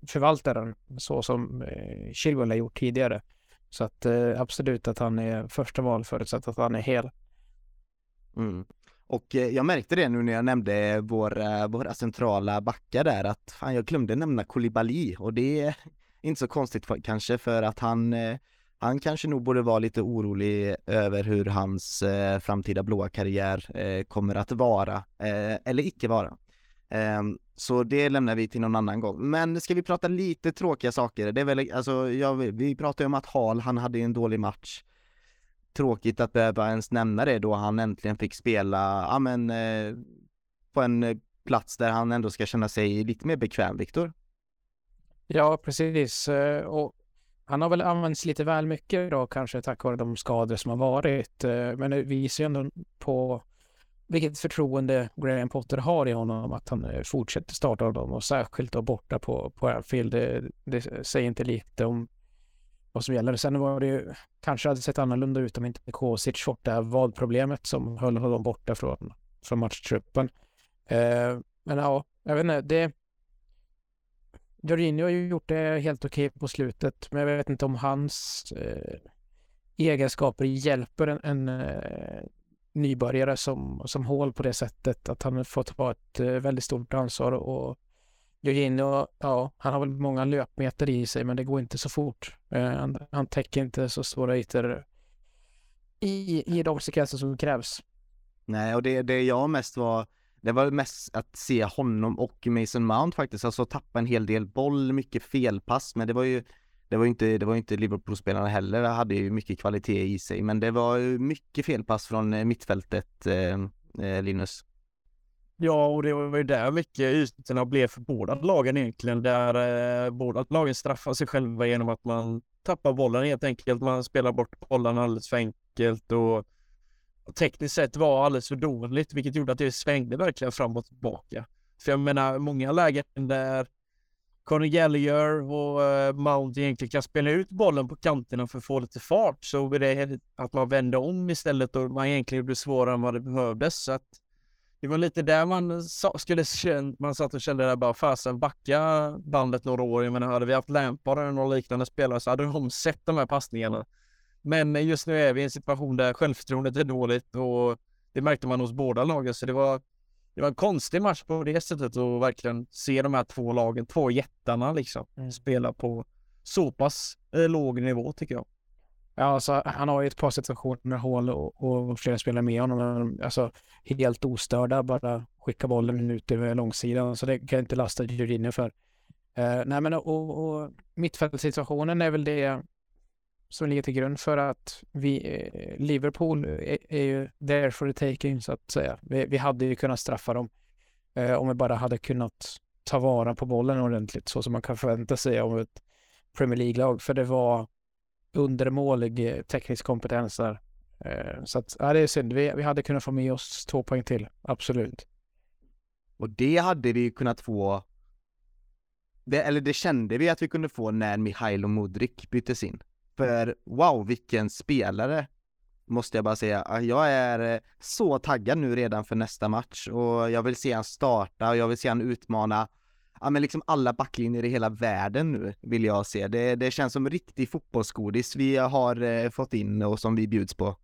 förvalta den så som eh, Chilwell har gjort tidigare. Så att eh, absolut att han är första val förutsatt att han är hel. Mm. Och eh, jag märkte det nu när jag nämnde våra, våra centrala backar där att fan jag glömde nämna kolibali och det inte så konstigt för, kanske för att han eh, han kanske nog borde vara lite orolig över hur hans eh, framtida blåa karriär eh, kommer att vara eh, eller icke vara. Ehm, så det lämnar vi till någon annan gång. Men ska vi prata lite tråkiga saker? Det är väl, alltså, ja, vi pratade om att Hall, han hade en dålig match. Tråkigt att behöva ens nämna det då han äntligen fick spela, ja men, eh, på en eh, plats där han ändå ska känna sig lite mer bekväm, Viktor. Ja, precis. Eh, och han har väl använts lite väl mycket då kanske tack vare de skador som har varit. Eh, men det visar ju ändå på vilket förtroende Graham Potter har i honom att han eh, fortsätter starta dem och särskilt då borta på, på Anfield. Det, det säger inte lite om vad som gäller. Sen var det ju, kanske hade sett annorlunda ut om inte Kosic fått det här vadproblemet som höll honom borta från, från matchtruppen. Eh, men ja, jag vet inte, det Jorginho har ju gjort det helt okej okay på slutet, men jag vet inte om hans eh, egenskaper hjälper en, en eh, nybörjare som, som hål på det sättet att han får ta ett eh, väldigt stort ansvar och Jorginho, ja, han har väl många löpmeter i sig, men det går inte så fort. Eh, han, han täcker inte så stora ytor i, i de sekvenser som krävs. Nej, och det, det jag mest var det var mest att se honom och Mason Mount faktiskt, alltså tappa en hel del boll, mycket felpass, men det var ju det var inte, det var inte Liverpool-spelarna heller, det hade ju mycket kvalitet i sig, men det var mycket felpass från eh, mittfältet, eh, eh, Linus. Ja, och det var ju där mycket ytorna blev för båda lagen egentligen, där eh, båda lagen straffar sig själva genom att man tappar bollen helt enkelt. Man spelar bort bollen alldeles för enkelt och tekniskt sett var alldeles för dåligt, vilket gjorde att det svängde verkligen fram och tillbaka. För jag menar, många lägen där Conor Gallagher och eh, Mount egentligen kan spela ut bollen på kanterna för att få lite fart så är det att man vände om istället och man egentligen gjorde svårare än vad det behövdes. Så att det var lite där man skulle känna, man satt och kände där bara fasen backa bandet några år. Jag menar hade vi haft Lampard eller några liknande spelare så hade de sett de här passningarna. Men just nu är vi i en situation där självförtroendet är dåligt och det märkte man hos båda lagen så det var det var en konstig match på det sättet att verkligen se de här två lagen, två jättarna liksom, mm. spela på så pass eh, låg nivå tycker jag. Ja, alltså, han har ju ett par situationer hål och, och flera spelare med honom. Alltså helt ostörda, bara skicka bollen ut över långsidan. Så det kan jag inte lasta Jorginho för. Uh, nej, men och, och mittfältssituationen är väl det som ligger till grund för att vi, eh, Liverpool är, är ju there for the taking så att säga. Vi, vi hade ju kunnat straffa dem eh, om vi bara hade kunnat ta vara på bollen ordentligt så som man kan förvänta sig av ett Premier League-lag. För det var undermålig eh, teknisk kompetens där. Eh, så att, ja, det är synd. Vi, vi hade kunnat få med oss två poäng till, absolut. Och det hade vi kunnat få det, eller det kände vi att vi kunde få när Mihailo Modric byttes in. För wow, vilken spelare! Måste jag bara säga. Ah, jag är eh, så taggad nu redan för nästa match och jag vill se han starta och jag vill se han utmana ja men liksom alla backlinjer i hela världen nu vill jag se. Det, det känns som riktig fotbollsgodis vi har eh, fått in och som vi bjuds på.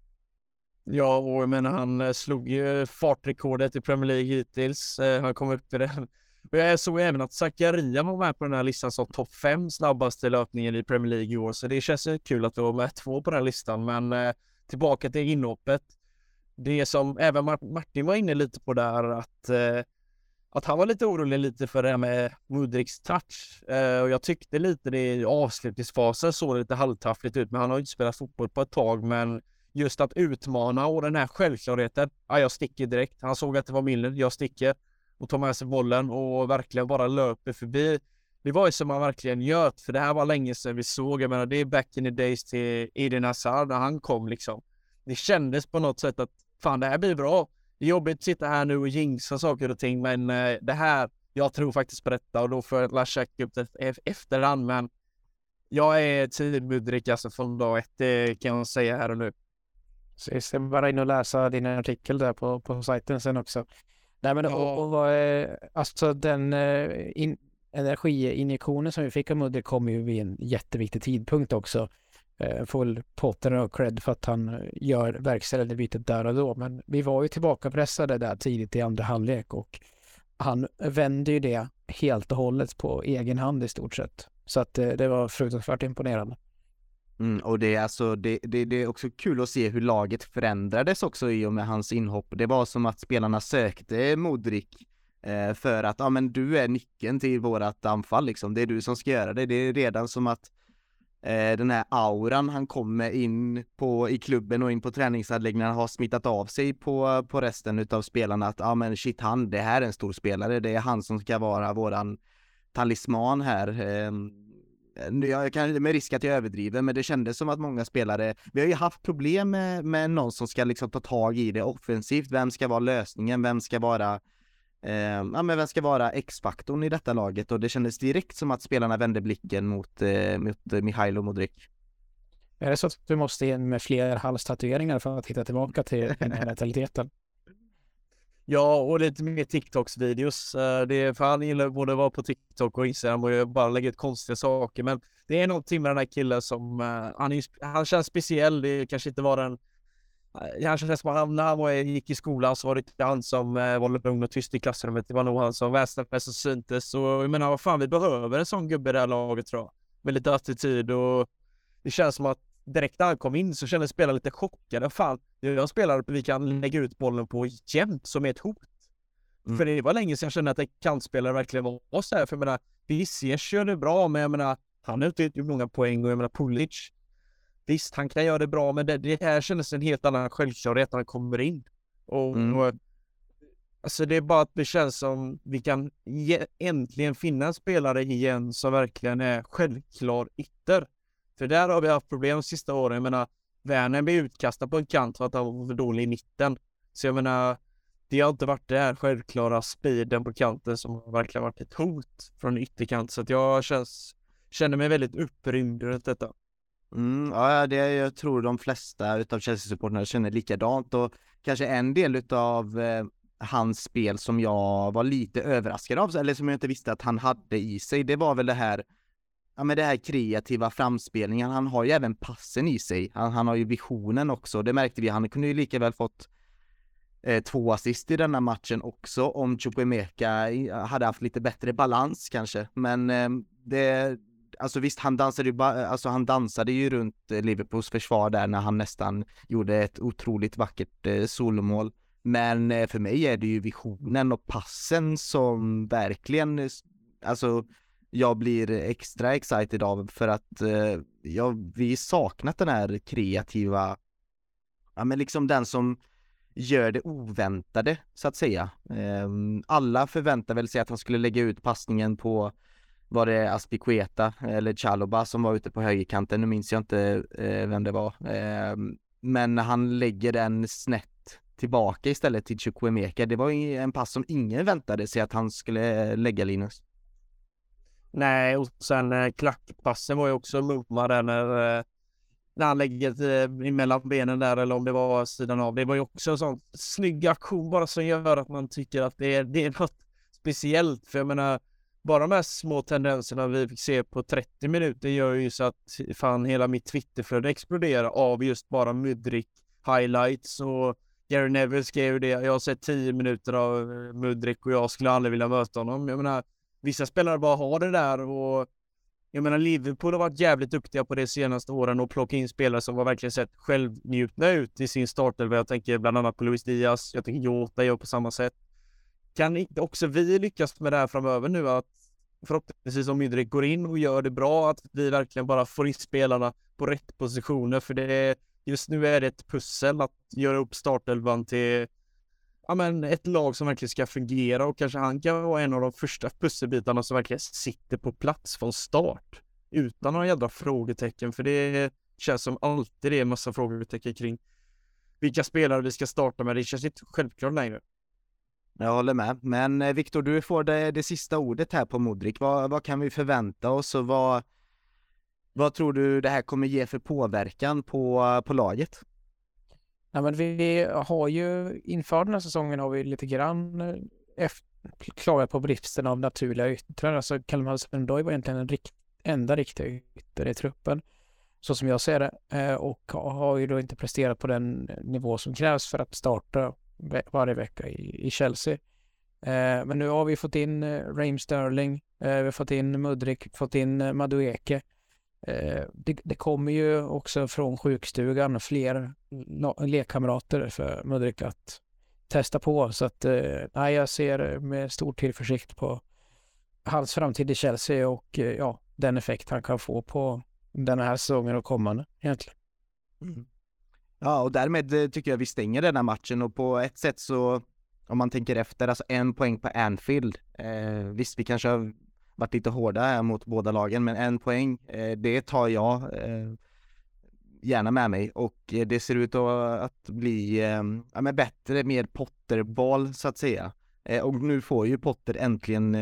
Ja, och jag menar han eh, slog ju fartrekordet i Premier League hittills. Eh, han kom upp i den och jag såg även att Zakaria var med på den här listan som topp fem snabbaste löpningen i Premier League i år, så det känns kul att vi var med två på den listan. Men eh, tillbaka till inhoppet. Det som även Martin var inne lite på där, att, eh, att han var lite orolig lite för det här med Mudriks touch. Eh, och jag tyckte lite det i avslutningsfasen såg lite halvtaffligt ut, men han har ju inte spelat fotboll på ett tag, men just att utmana och den här självklarheten. Ja, jag sticker direkt. Han såg att det var Milner, jag sticker och tar med sig bollen och verkligen bara löper förbi. Det var ju som man verkligen njöt, för det här var länge sedan vi såg. Jag menar, det är back in the days till Eden Hazard när han kom liksom. Det kändes på något sätt att fan, det här blir bra. Det är jobbigt att sitta här nu och jinxa saker och ting, men eh, det här, jag tror faktiskt på detta och då får jag checka upp det efterhand, men jag är tidmudrik Mudrik alltså från dag ett, det kan jag säga här och nu. Så jag ska bara in och läsa din artikel där på, på sajten sen också. Nej, men och, och, och, eh, alltså den eh, in, energiinjektionen som vi fick av Mudde kom ju vid en jätteviktig tidpunkt också. Eh, får Potter och cred för att han gör verkställande bytet där och då. Men vi var ju tillbaka pressade där tidigt i andra halvlek och han vände ju det helt och hållet på egen hand i stort sett. Så att det var fruktansvärt imponerande. Mm, och det är alltså, det, det, det, är också kul att se hur laget förändrades också i och med hans inhopp. Det var som att spelarna sökte Modric eh, för att, ja men du är nyckeln till vårat anfall liksom. Det är du som ska göra det. Det är redan som att eh, den här auran han kommer in på i klubben och in på träningsanläggningarna har smittat av sig på, på resten utav spelarna att, ja men shit han, det här är en stor spelare. Det är han som ska vara våran talisman här. Eh, jag kan med risk att jag överdriver, men det kändes som att många spelare, vi har ju haft problem med, med någon som ska liksom ta tag i det offensivt. Vem ska vara lösningen? Vem ska vara eh, ja, men vem ska vara X-faktorn i detta laget? Och det kändes direkt som att spelarna vände blicken mot, eh, mot eh, Mihailo Modric. Är det så att du måste in med fler halstatueringar för att hitta tillbaka till den här mentaliteten? Ja, och lite mer TikToks-videos. Eh, det är, för han gillar både att vara på TikTok och Instagram och bara lägga ut konstiga saker. Men det är någonting med den här killen som, eh, han, är, han känns speciell. Det kanske inte var den eh, han känns som han, när han var, gick i skolan så var det inte han som var lugn och tyst i klassrummet. Det var nog han som väsnade och syntes. Och jag menar, vad fan, vi behöver en sån gubbe i det här laget tror jag. Med lite attityd och det känns som att direkt när han kom in så kände spelarna lite chockade. Fan, är en spelare vi kan lägga ut bollen på jämt som är ett hot. Mm. För det var länge sedan jag kände att en kantspelare verkligen var så här. För jag menar, Viziers gör det bra, men jag menar, han har inte gjort många poäng och jag menar Pulic. Visst, han kan göra det bra, men det, det här kändes en helt annan självklarhet när han kommer in. Och, Mm. och Alltså det är bara att det känns som vi kan ge, äntligen finna en spelare igen som verkligen är självklar ytter. För där har vi haft problem de sista åren. Jag menar, Werner blir utkastad på en kant för att han var för dålig i mitten. Så jag menar, det har inte varit det här självklara speeden på kanten som verkligen varit ett hot från ytterkant. Så att jag känns, känner mig väldigt upprymd runt detta. Mm, ja, det jag tror de flesta utav Chelsea-supportrarna känner likadant och kanske en del utav eh, hans spel som jag var lite överraskad av, eller som jag inte visste att han hade i sig, det var väl det här Ja men det här kreativa framspelningen, han har ju även passen i sig, han, han har ju visionen också, det märkte vi, han kunde ju lika väl fått eh, två assist i denna matchen också om Chukwemeka hade haft lite bättre balans kanske, men eh, det, alltså visst han dansade ju alltså han dansade ju runt eh, Liverpools försvar där när han nästan gjorde ett otroligt vackert eh, solomål. Men eh, för mig är det ju visionen och passen som verkligen, eh, alltså jag blir extra excited av för att eh, ja, vi saknat den här kreativa, ja men liksom den som gör det oväntade så att säga. Eh, alla förväntar väl sig att han skulle lägga ut passningen på var det Aspicueta eller Chaloba som var ute på högerkanten, nu minns jag inte eh, vem det var. Ehm, men han lägger den snett tillbaka istället till Chukwemeka. Det var en pass som ingen väntade sig att han skulle eh, lägga Linus. Nej, och sen eh, klackpassen var ju också mumma där när, eh, när han lägger eh, emellan benen där eller om det var sidan av. Det var ju också en sån snygg aktion bara som gör att man tycker att det är, det är något speciellt. För jag menar, bara de här små tendenserna vi fick se på 30 minuter gör ju så att fan hela mitt Twitterflöde exploderar av just bara Mudrik highlights och Gary Neville skrev det. Jag har sett 10 minuter av eh, Mudrik och jag skulle aldrig vilja möta honom. Jag menar, vissa spelare bara har det där och jag menar Liverpool har varit jävligt duktiga på det senaste åren och plocka in spelare som har verkligen sett självnjutna ut i sin startelva. Jag tänker bland annat på Luis Diaz, jag tänker Jota gör på samma sätt. Kan inte också vi lyckas med det här framöver nu att förhoppningsvis om Mydrik går in och gör det bra, att vi verkligen bara får in spelarna på rätt positioner för det är, just nu är det ett pussel att göra upp startelvan till ja, men ett lag som verkligen ska fungera och kanske han kan vara en av de första pusselbitarna som verkligen sitter på plats från start utan några jävla frågetecken för det känns som alltid det är en massa frågetecken kring vilka spelare vi ska starta med. Det känns inte självklart längre. Jag håller med, men eh, Viktor du får det, det sista ordet här på Modric. Vad, vad kan vi förvänta oss och vad, vad tror du det här kommer ge för påverkan på, på laget? Nej, men vi har ju inför den här säsongen har vi lite grann eh, efter, klagat på bristen av naturliga yttrar. Alltså Kalmar Sundoy var egentligen den rikt, enda riktiga ytter i truppen, så som jag ser det, eh, och har ju då inte presterat på den nivå som krävs för att starta varje vecka i, i Chelsea. Eh, men nu har vi fått in Raheem Sterling, vi har fått in Mudrik, fått in Madueke. Eh, det, det kommer ju också från sjukstugan fler lekkamrater för Mudrik att testa på. Så att eh, nej, jag ser med stor tillförsikt på hans framtid i Chelsea och eh, ja, den effekt han kan få på den här säsongen och kommande egentligen. Mm. Ja, och därmed tycker jag vi stänger den här matchen och på ett sätt så, om man tänker efter, alltså en poäng på Anfield. Eh, visst, vi kanske har varit lite hårda här mot båda lagen, men en poäng, eh, det tar jag eh, gärna med mig och det ser ut att, bli ja, men bättre, mer Potterboll så att säga. Och nu får ju Potter äntligen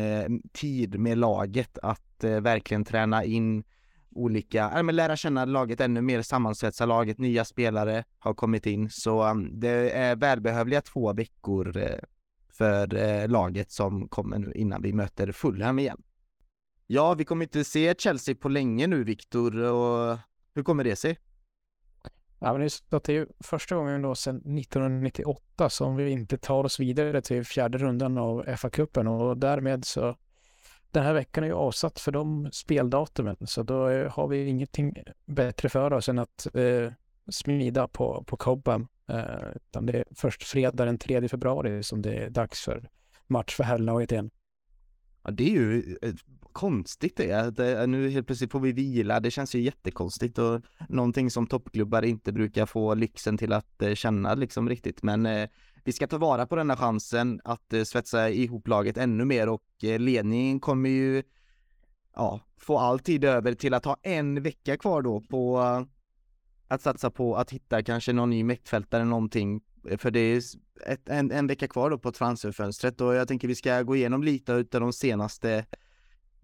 tid med laget att verkligen träna in olika, ja, men lära känna laget ännu mer, sammansvetsa laget, nya spelare har kommit in så mm, det är välbehövliga två veckor för laget som kommer nu innan vi möter Fulham igen. Ja, vi kommer inte se Chelsea på länge nu Viktor hur kommer det sig? Ja, men det är ju första gången då sedan 1998 som vi inte tar oss vidare till fjärde rundan av FA-cupen och därmed så den här veckan är ju avsatt för de speldatumen så då har vi ingenting bättre för oss än att eh, smida på, på Cobham. Eh, utan det är först fredag den 3 februari som det är dags för match för herrlaget igen. Ja, det är ju, eh, konstigt det är. Det, nu helt plötsligt får vi vila. Det känns ju jättekonstigt och någonting som toppklubbar inte brukar få lyxen till att eh, känna liksom riktigt. Men eh, vi ska ta vara på denna chansen att eh, svetsa ihop laget ännu mer och eh, ledningen kommer ju ja, få all tid över till att ha en vecka kvar då på eh, att satsa på att hitta kanske någon ny mittfältare någonting. För det är ett, en, en vecka kvar då på transferfönstret och jag tänker vi ska gå igenom lite utav de senaste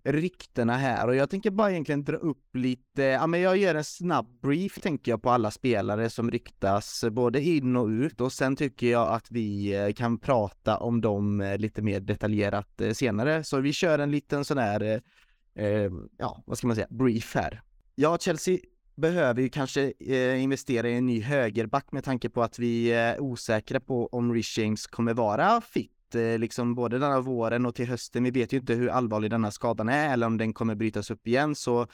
ryktena här och jag tänker bara egentligen dra upp lite, ja men jag gör en snabb brief tänker jag på alla spelare som ryktas både in och ut och sen tycker jag att vi eh, kan prata om dem eh, lite mer detaljerat eh, senare. Så vi kör en liten sån här, eh, ja vad ska man säga, brief här. Ja, Chelsea behöver ju kanske eh, investera i en ny högerback med tanke på att vi är osäkra på om Rich James kommer vara fit Eh, liksom både denna våren och till hösten. Vi vet ju inte hur allvarlig denna skadan är eller om den kommer brytas upp igen så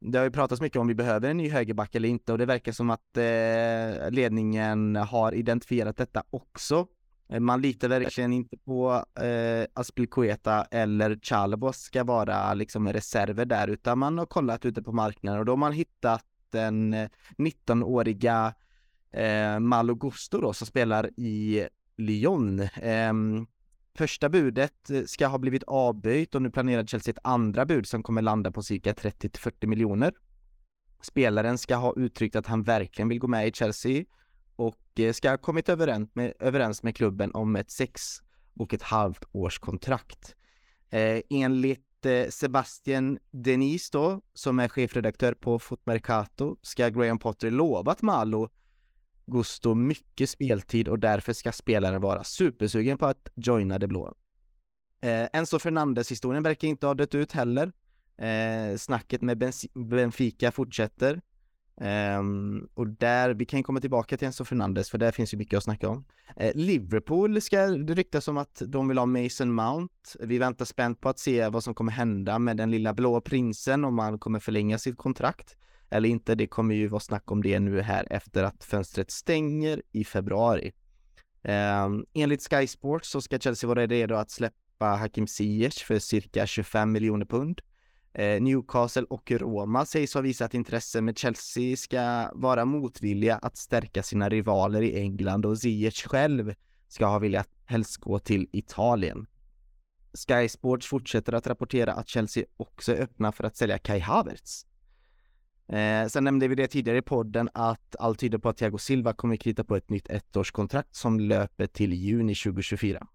det har ju pratats mycket om vi behöver en ny högerback eller inte och det verkar som att eh, ledningen har identifierat detta också. Eh, man litar verkligen inte på eh, Aspilkueta eller Chalobos ska vara liksom reserver där utan man har kollat ute på marknaden och då har man hittat den 19-åriga eh, eh Malo Gusto då som spelar i Lyon. Eh, första budet eh, ska ha blivit avböjt och nu planerar Chelsea ett andra bud som kommer landa på cirka 30 40 miljoner. Spelaren ska ha uttryckt att han verkligen vill gå med i Chelsea och eh, ska ha kommit överens med, överens med klubben om ett sex och ett halvt års kontrakt. Eh, enligt eh, Sebastian Denis då, som är chefredaktör på Fotmercato, ska Graham Potter lovat Malo Gusto mycket speltid och därför ska spelaren vara supersugen på att joina det blå. Eh, Enzo Fernandes-historien verkar inte ha dött ut heller. Eh, snacket med Benfica fortsätter. Eh, och där, vi kan komma tillbaka till Enzo Fernandes för där finns ju mycket att snacka om. Eh, Liverpool ska det ryktas om att de vill ha Mason Mount. Vi väntar spänt på att se vad som kommer hända med den lilla blå prinsen om han kommer förlänga sitt kontrakt eller inte. Det kommer ju vara snack om det nu här efter att fönstret stänger i februari. Eh, enligt Sky Sports så ska Chelsea vara redo att släppa Hakim Ziyech för cirka 25 miljoner pund. Eh, Newcastle och Roma sägs ha visat intresse, men Chelsea ska vara motvilliga att stärka sina rivaler i England och Ziyech själv ska ha velat helst gå till Italien. Sky Sports fortsätter att rapportera att Chelsea också är öppna för att sälja Kai Havertz. Eh, sen nämnde vi det tidigare i podden att allt tyder på att Thiago Silva kommer krita på ett nytt ettårskontrakt som löper till juni 2024.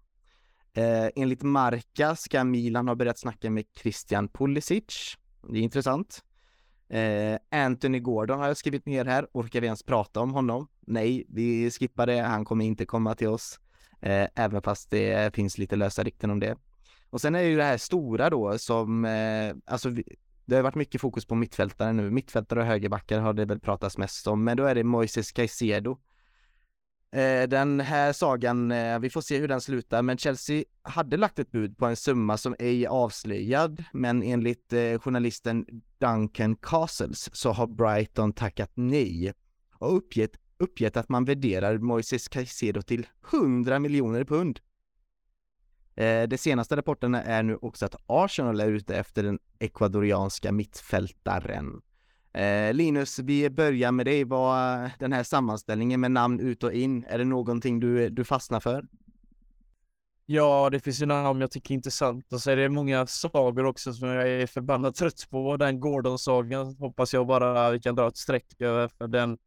Eh, enligt Marca ska Milan ha börjat snacka med Christian Pulisic. Det är intressant. Eh, Anthony Gordon har jag skrivit ner här. Orkar vi ens prata om honom? Nej, vi skippar det. Han kommer inte komma till oss. Eh, även fast det finns lite lösa rykten om det. Och sen är det ju det här stora då som, eh, alltså det har varit mycket fokus på mittfältare nu. Mittfältare och högerbackar har det väl pratats mest om, men då är det Moises Caicedo. Eh, den här sagan, eh, vi får se hur den slutar, men Chelsea hade lagt ett bud på en summa som ej är avslöjad, men enligt eh, journalisten Duncan Castles så har Brighton tackat nej och uppgett, uppgett att man värderar Moises Caicedo till 100 miljoner pund. Eh, de senaste rapporterna är nu också att Arsenal är ute efter den ekvadorianska mittfältaren. Eh, Linus, vi börjar med dig. Vad den här sammanställningen med namn ut och in, är det någonting du, du fastnar för? Ja, det finns ju namn jag tycker är intressant och så är det många sagor också som jag är förbannat trött på. Den Gordon-sagan hoppas jag bara vi kan dra ett streck över för den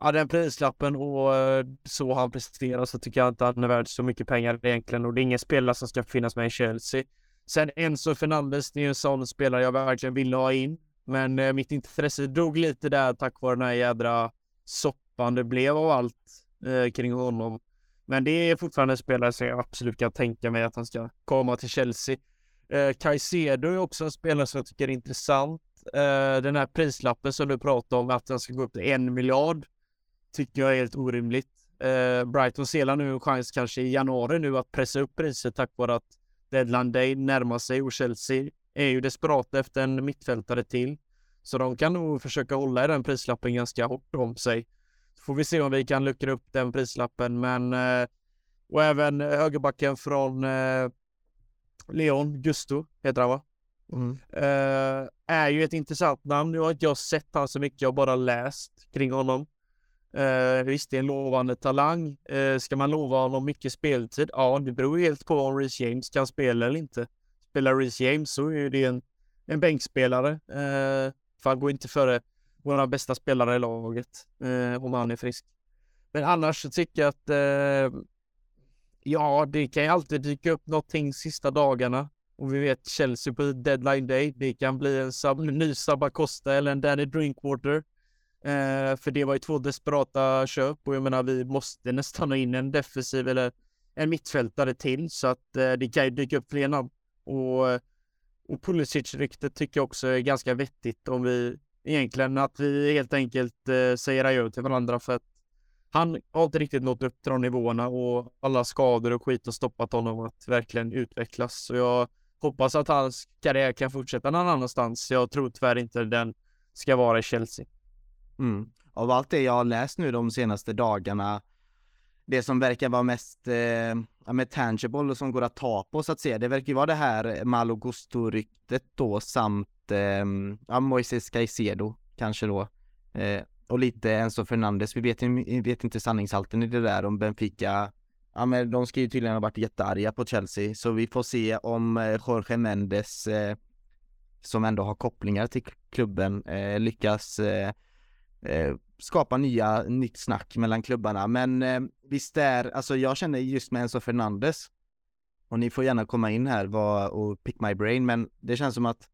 Ja, den prislappen och eh, så han presterar så tycker jag inte att han är värd så mycket pengar egentligen och det är ingen spelare som ska finnas med i Chelsea. Sen Enzo Fernandes, det är en sån spelare jag verkligen ville ha in. Men eh, mitt intresse dog lite där tack vare den här jädra soppan det blev av allt eh, kring honom. Men det är fortfarande en spelare som jag absolut kan tänka mig att han ska komma till Chelsea. Eh, Caicedo är också en spelare som jag tycker är intressant. Eh, den här prislappen som du pratar om, att den ska gå upp till en miljard tycker jag är helt orimligt. Eh, Brighton ser nu en chans kanske i januari nu att pressa upp priset tack vare att deadline day närmar sig och Chelsea är ju desperata efter en mittfältare till. Så de kan nog försöka hålla i den prislappen ganska hårt om sig. Så får vi se om vi kan luckra upp den prislappen, men eh, och även högerbacken från eh, Leon Gusto heter han va? Mm. Uh, är ju ett intressant namn. Nu har inte jag sett han så mycket, jag har bara läst kring honom. Eh, visst, det är en lovande talang. Eh, ska man lova honom mycket speltid? Ja, det beror helt på om Reece James kan spela eller inte. Spelar Reece James så är det en, en bänkspelare. Eh, för han går inte före våra bästa spelare i laget eh, om han är frisk. Men annars så tycker jag att eh, ja, det kan ju alltid dyka upp någonting sista dagarna. Och vi vet Chelsea på deadline day. Det kan bli en sub, ny Sabacosta eller en Danny Drinkwater. Eh, för det var ju två desperata köp och jag menar vi måste nästan ha in en defensiv eller en mittfältare till så att eh, det kan ju dyka upp fler namn. Och, eh, och Pulisic-ryktet tycker jag också är ganska vettigt om vi egentligen att vi helt enkelt eh, säger adjö till varandra för att han har inte riktigt nått upp till de nivåerna och alla skador och skit har stoppat honom att verkligen utvecklas. Så jag hoppas att hans karriär kan fortsätta någon annanstans. Jag tror tyvärr inte den ska vara i Chelsea. Mm. Av allt det jag har läst nu de senaste dagarna, det som verkar vara mest eh, med tangible och som går att ta på så att säga, det verkar ju vara det här Malo Gusto-ryktet då samt eh, ja, Moises Caicedo kanske då. Eh, och lite Enzo Fernandes. Vi vet, vi vet inte sanningshalten i det där om Benfica Ja men de ska ju tydligen ha varit jättearga på Chelsea, så vi får se om eh, Jorge Mendes eh, som ändå har kopplingar till klubben eh, lyckas eh, eh, skapa nya, nytt snack mellan klubbarna. Men eh, visst är, alltså jag känner just med Enzo Fernandes och ni får gärna komma in här och pick my brain, men det känns som att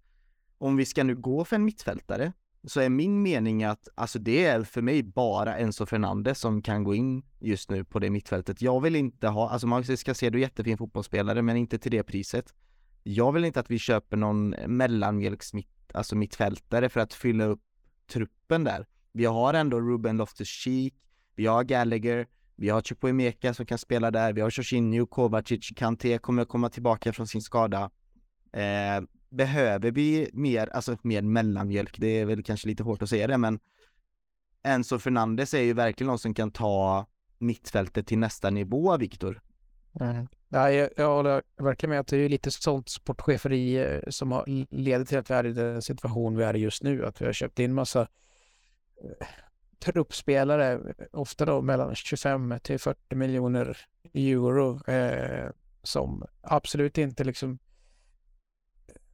om vi ska nu gå för en mittfältare så är min mening att alltså det är för mig bara Enzo Fernandes som kan gå in just nu på det mittfältet. Jag vill inte ha, alltså Marcus du är jättefin fotbollsspelare men inte till det priset. Jag vill inte att vi köper någon mellanmjölksmitt, alltså mittfältare för att fylla upp truppen där. Vi har ändå Ruben Loftus-Cheek, vi har Gallagher, vi har Chukwuemeka som kan spela där, vi har Jorginho, Kovacic, Kanté kommer att komma tillbaka från sin skada. Eh, behöver vi mer, alltså mer mellanmjölk, det är väl kanske lite hårt att säga det, men Enzo Fernandes är ju verkligen någon som kan ta mittfältet till nästa nivå, Viktor. Mm. Ja, jag, jag håller verkligen med att det är lite sånt sportcheferi eh, som har, leder till att vi är i den situation vi är i just nu, att vi har köpt in massa truppspelare, ofta då mellan 25 till 40 miljoner euro, eh, som absolut inte liksom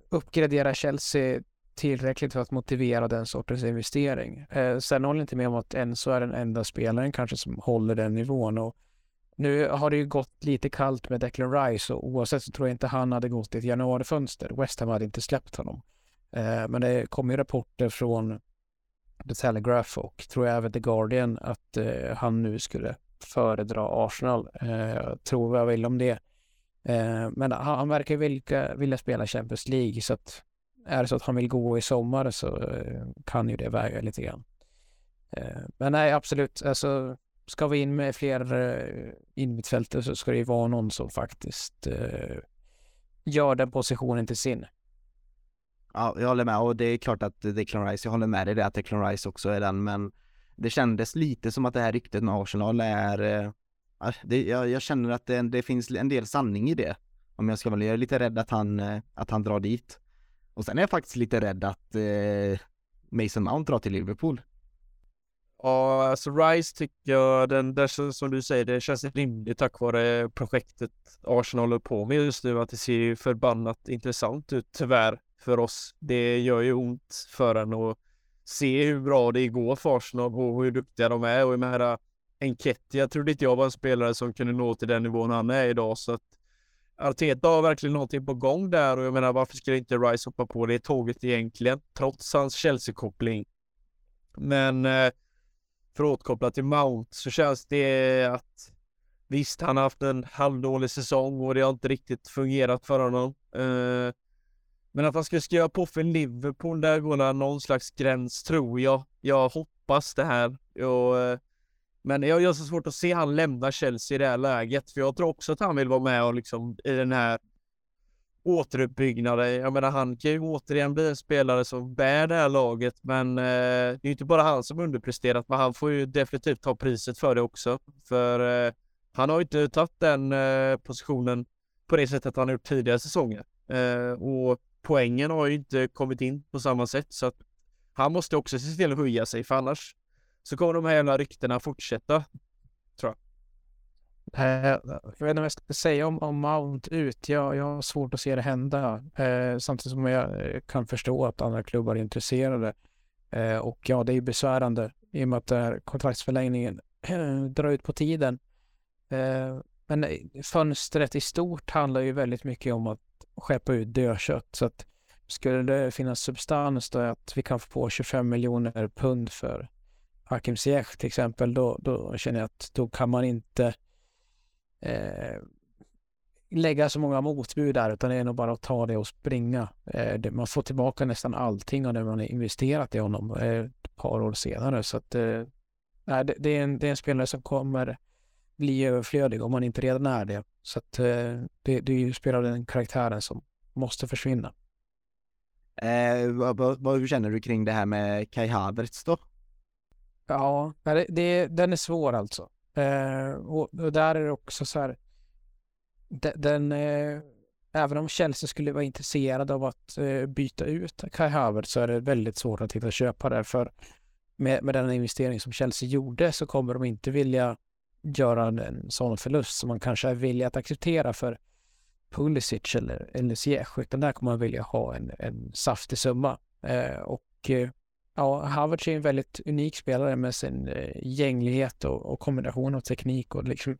uppgraderar Chelsea tillräckligt för att motivera den sortens investering. Eh, sen håller jag inte med om att Enzo är den enda spelaren kanske som håller den nivån. Och nu har det ju gått lite kallt med Declan Rice och oavsett så tror jag inte han hade gått i ett januarifönster. West Ham hade inte släppt honom. Eh, men det kom ju rapporter från The Telegraph och tror jag även The Guardian att eh, han nu skulle föredra Arsenal. Eh, tror vad jag vill om det. Eh, men han, han verkar vilja, vilja spela Champions League så att är det så att han vill gå i sommar så eh, kan ju det väga lite grann. Eh, men nej, absolut. Alltså, ska vi in med fler eh, innermittfältare så ska det ju vara någon som faktiskt eh, gör den positionen till sin. Ja, jag håller med och det är klart att Declan Rice, jag håller med dig det att Declan Rice också är den, men det kändes lite som att det här ryktet med Arsenal är eh, ah, det, jag, jag, känner att det, det, finns en del sanning i det. Om jag ska vara jag är lite rädd att han, eh, att han drar dit. Och sen är jag faktiskt lite rädd att eh, Mason Mount drar till Liverpool. Ja, alltså Rice tycker jag, den där som du säger, det känns rimligt tack vare projektet Arsenal håller på med just nu, att det ser förbannat intressant ut tyvärr för oss. Det gör ju ont för en att se hur bra det går för Arsenal och hur duktiga de är och jag menar Enketia trodde inte jag var en spelare som kunde nå till den nivån han är idag. Så att Arteta har verkligen någonting på gång där och jag menar varför skulle inte Rice hoppa på det tåget egentligen? Trots hans Chelsea-koppling. Men eh, för att återkoppla till Mount så känns det att visst, han har haft en halvdålig säsong och det har inte riktigt fungerat för honom. Eh, men att han ska skriva på för Liverpool, där går det någon slags gräns tror jag. Jag hoppas det här. Och, eh, men jag har så svårt att se han lämna Chelsea i det här läget, för jag tror också att han vill vara med och liksom i den här återuppbyggnaden. Jag menar, han kan ju återigen bli en spelare som bär det här laget, men eh, det är ju inte bara han som underpresterat, men han får ju definitivt ta priset för det också. För eh, han har ju inte tagit den eh, positionen på det sättet han har gjort tidigare säsonger. Eh, och poängen har ju inte kommit in på samma sätt så att han måste också se till att höja sig för annars så kommer de här jävla ryktena fortsätta. Tror jag. Eh, jag vet inte vad jag ska säga om, om Mount ut. Jag, jag har svårt att se det hända. Eh, samtidigt som jag eh, kan förstå att andra klubbar är intresserade. Eh, och ja, det är besvärande i och med att kontraktsförlängningen eh, drar ut på tiden. Eh, men eh, fönstret i stort handlar ju väldigt mycket om att skeppa ut dödkött. Så att skulle det finnas substans då att vi kan få 25 miljoner pund för Hakim Ziyech till exempel, då, då känner jag att då kan man inte eh, lägga så många motbud där, utan det är nog bara att ta det och springa. Eh, det, man får tillbaka nästan allting av det man har investerat i honom eh, ett par år senare. Så att, eh, det, det, är en, det är en spelare som kommer bli överflödig om man inte redan är det. Så att, eh, det, det är ju spelare den karaktären som måste försvinna. Eh, vad, vad, hur känner du kring det här med Kai Havertz då? Ja, det, det, den är svår alltså. Eh, och, och, där är det också så här. Den, den eh, även om Chelsea skulle vara intresserad av att eh, byta ut Kai Havertz så är det väldigt svårt att hitta köpare för med, med den investering som Chelsea gjorde så kommer de inte vilja göra en sån förlust som man kanske är villig att acceptera för Pulisic eller, eller Ziyech, utan där kommer man vilja ha en, en saftig summa. Eh, och eh, ja, Havertz är en väldigt unik spelare med sin eh, gänglighet och, och, kombination av teknik och liksom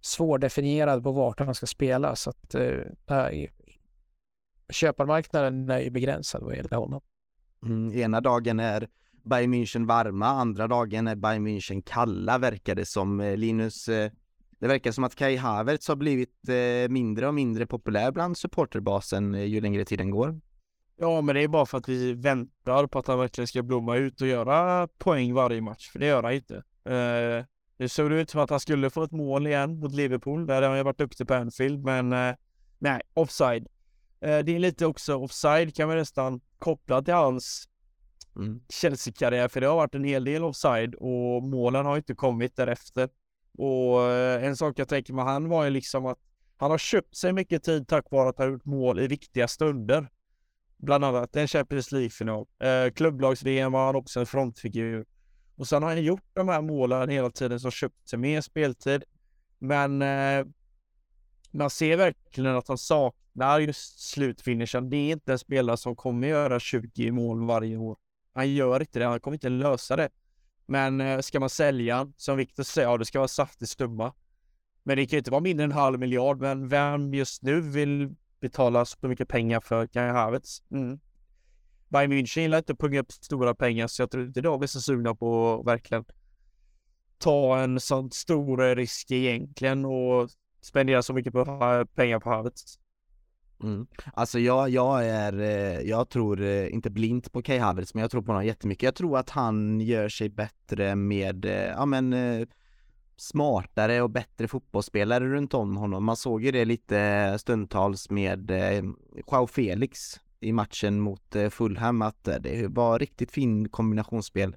svårdefinierad på vart han ska spela. Så att eh, köparmarknaden är ju begränsad vad gäller honom. Mm, ena dagen är Bayern München varma, andra dagen är Bayern München kalla verkar det som. Eh, Linus, eh, det verkar som att Kai Havertz har blivit eh, mindre och mindre populär bland supporterbasen ju längre tiden går. Ja, men det är bara för att vi väntar på att han verkligen ska blomma ut och göra poäng varje match, för det gör han inte. Det såg ut som att han skulle få ett mål igen mot Liverpool, där hade han ju varit duktig på Anfield, men nej, offside. Det är lite också offside kan man nästan koppla till hans mm. Chelsea-karriär, för det har varit en hel del offside och målen har inte kommit därefter. Och eh, en sak jag tänker med han var ju liksom att han har köpt sig mycket tid tack vare att ha gjort mål i viktiga stunder. Bland annat en Champions League-final. Eh, Klubblags-VM var han också en frontfigur. Och sen har han gjort de här målen hela tiden som köpt sig mer speltid. Men eh, man ser verkligen att han saknar just slutfinishen. Det är inte en spelare som kommer göra 20 mål varje år. Han gör inte det, han kommer inte lösa det. Men eh, ska man sälja som Viktor säger, ja det ska vara saftig stumma. Men det kan ju inte vara mindre än en halv miljard, men vem just nu vill betala så mycket pengar för Kai Havertz? Mm. Bayern München gillar inte att punga upp stora pengar, så jag tror inte de är så sugna på att verkligen ta en sån stor risk egentligen och spendera så mycket på eh, pengar på Havertz. Mm. Alltså jag, jag är, eh, jag tror eh, inte blint på Kai Havertz men jag tror på honom jättemycket. Jag tror att han gör sig bättre med, eh, ja men smartare och bättre fotbollsspelare runt om honom. Man såg ju det lite stundtals med Joao Felix i matchen mot Fulham att det var riktigt fin kombinationsspel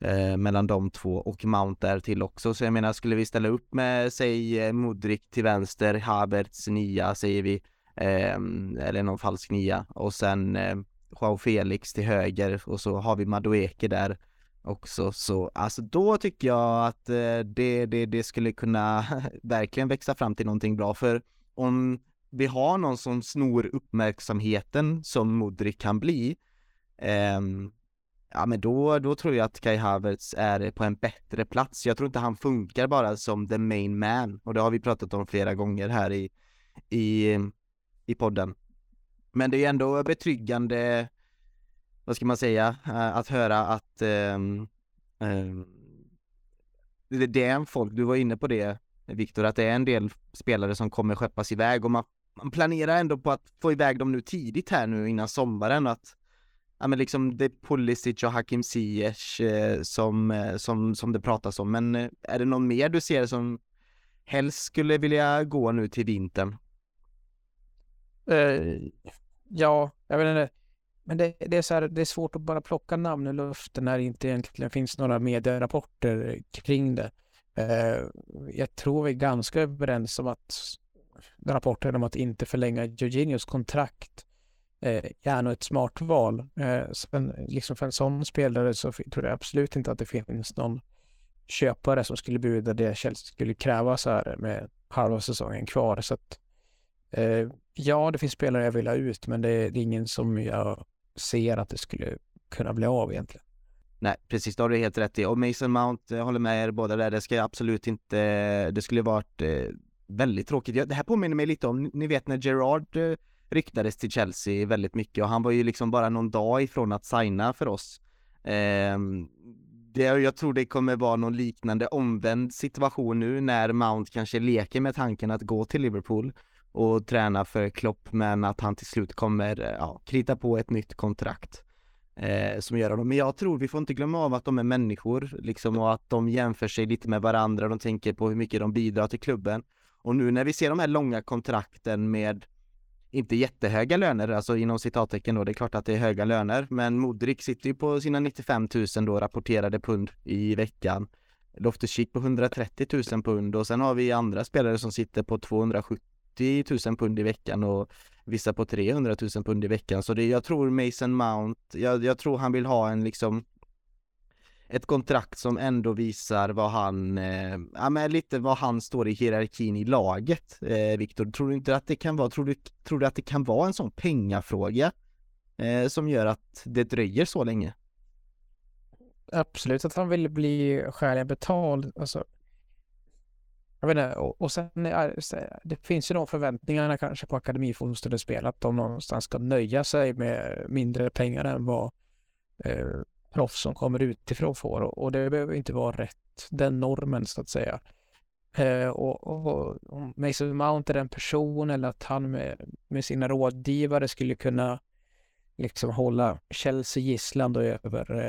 eh, mellan de två och Mount där till också. Så jag menar, skulle vi ställa upp med, säg Modric till vänster, Havertz nia säger vi, Ehm, eller någon falsk nia. Och sen eh, Joao Felix till höger och så har vi Madueke där också. Så alltså då tycker jag att eh, det, det, det skulle kunna verkligen växa fram till någonting bra. För om vi har någon som snor uppmärksamheten som Modric kan bli eh, ja men då, då tror jag att Kai Havertz är på en bättre plats. Jag tror inte han funkar bara som the main man. Och det har vi pratat om flera gånger här i, i i podden. Men det är ändå betryggande, vad ska man säga, eh, att höra att um, um, det är en folk, du var inne på det Viktor, att det är en del spelare som kommer skeppas iväg och man, man planerar ändå på att få iväg dem nu tidigt här nu innan sommaren att ja men liksom det är Pulisic och Hakim Ziyech eh, som, eh, som, som det pratas om, men eh, är det någon mer du ser som helst skulle vilja gå nu till vintern? Eh, ja, jag vet inte. Men det, det, är så här, det är svårt att bara plocka namn i luften när det inte egentligen finns några medierapporter kring det. Eh, jag tror vi är ganska överens om att rapporten om att inte förlänga Jorginhos kontrakt eh, är nog ett smart val. Eh, sen, liksom för en sån spelare så tror jag absolut inte att det finns någon köpare som skulle bjuda det Chelsea skulle kräva så här med halva säsongen kvar. Så att, eh, ja, det finns spelare jag vill ha ut, men det är, det är ingen som jag ser att det skulle kunna bli av egentligen. Nej, precis, det har du helt rätt i. Och Mason Mount, jag håller med er båda där, det ska absolut inte, det skulle varit eh, väldigt tråkigt. Det här påminner mig lite om, ni vet när Gerard eh, ryktades till Chelsea väldigt mycket och han var ju liksom bara någon dag ifrån att signa för oss. Eh, det, jag tror det kommer vara någon liknande omvänd situation nu när Mount kanske leker med tanken att gå till Liverpool och träna för Klopp men att han till slut kommer eh, ja, krita på ett nytt kontrakt eh, som gör honom. Men jag tror vi får inte glömma av att de är människor liksom och att de jämför sig lite med varandra. De tänker på hur mycket de bidrar till klubben. Och nu när vi ser de här långa kontrakten med inte jättehöga löner, alltså inom citattecken då, det är klart att det är höga löner, men Modric sitter ju på sina 95 000 då rapporterade pund i veckan. Loftus-Cheek på 130 000 pund och sen har vi andra spelare som sitter på 270 000 pund i veckan och vissa på 300 000 pund i veckan. Så det, jag tror Mason Mount, jag, jag tror han vill ha en liksom ett kontrakt som ändå visar vad han, eh, ja men lite vad han står i hierarkin i laget. Eh, Viktor, tror du inte att det kan vara, tror du, tror du att det kan vara en sån pengafråga eh, som gör att det dröjer så länge? Absolut att han vill bli skäligen betald. Alltså, jag vet inte, och, och sen är, det finns ju de förväntningarna kanske på akademifostrade spel att de någonstans ska nöja sig med mindre pengar än vad eh, proffs som kommer utifrån får och, och det behöver inte vara rätt, den normen så att säga. Eh, och, och, om Mason Mount är en person eller att han med, med sina rådgivare skulle kunna liksom hålla Chelsea gisslan då över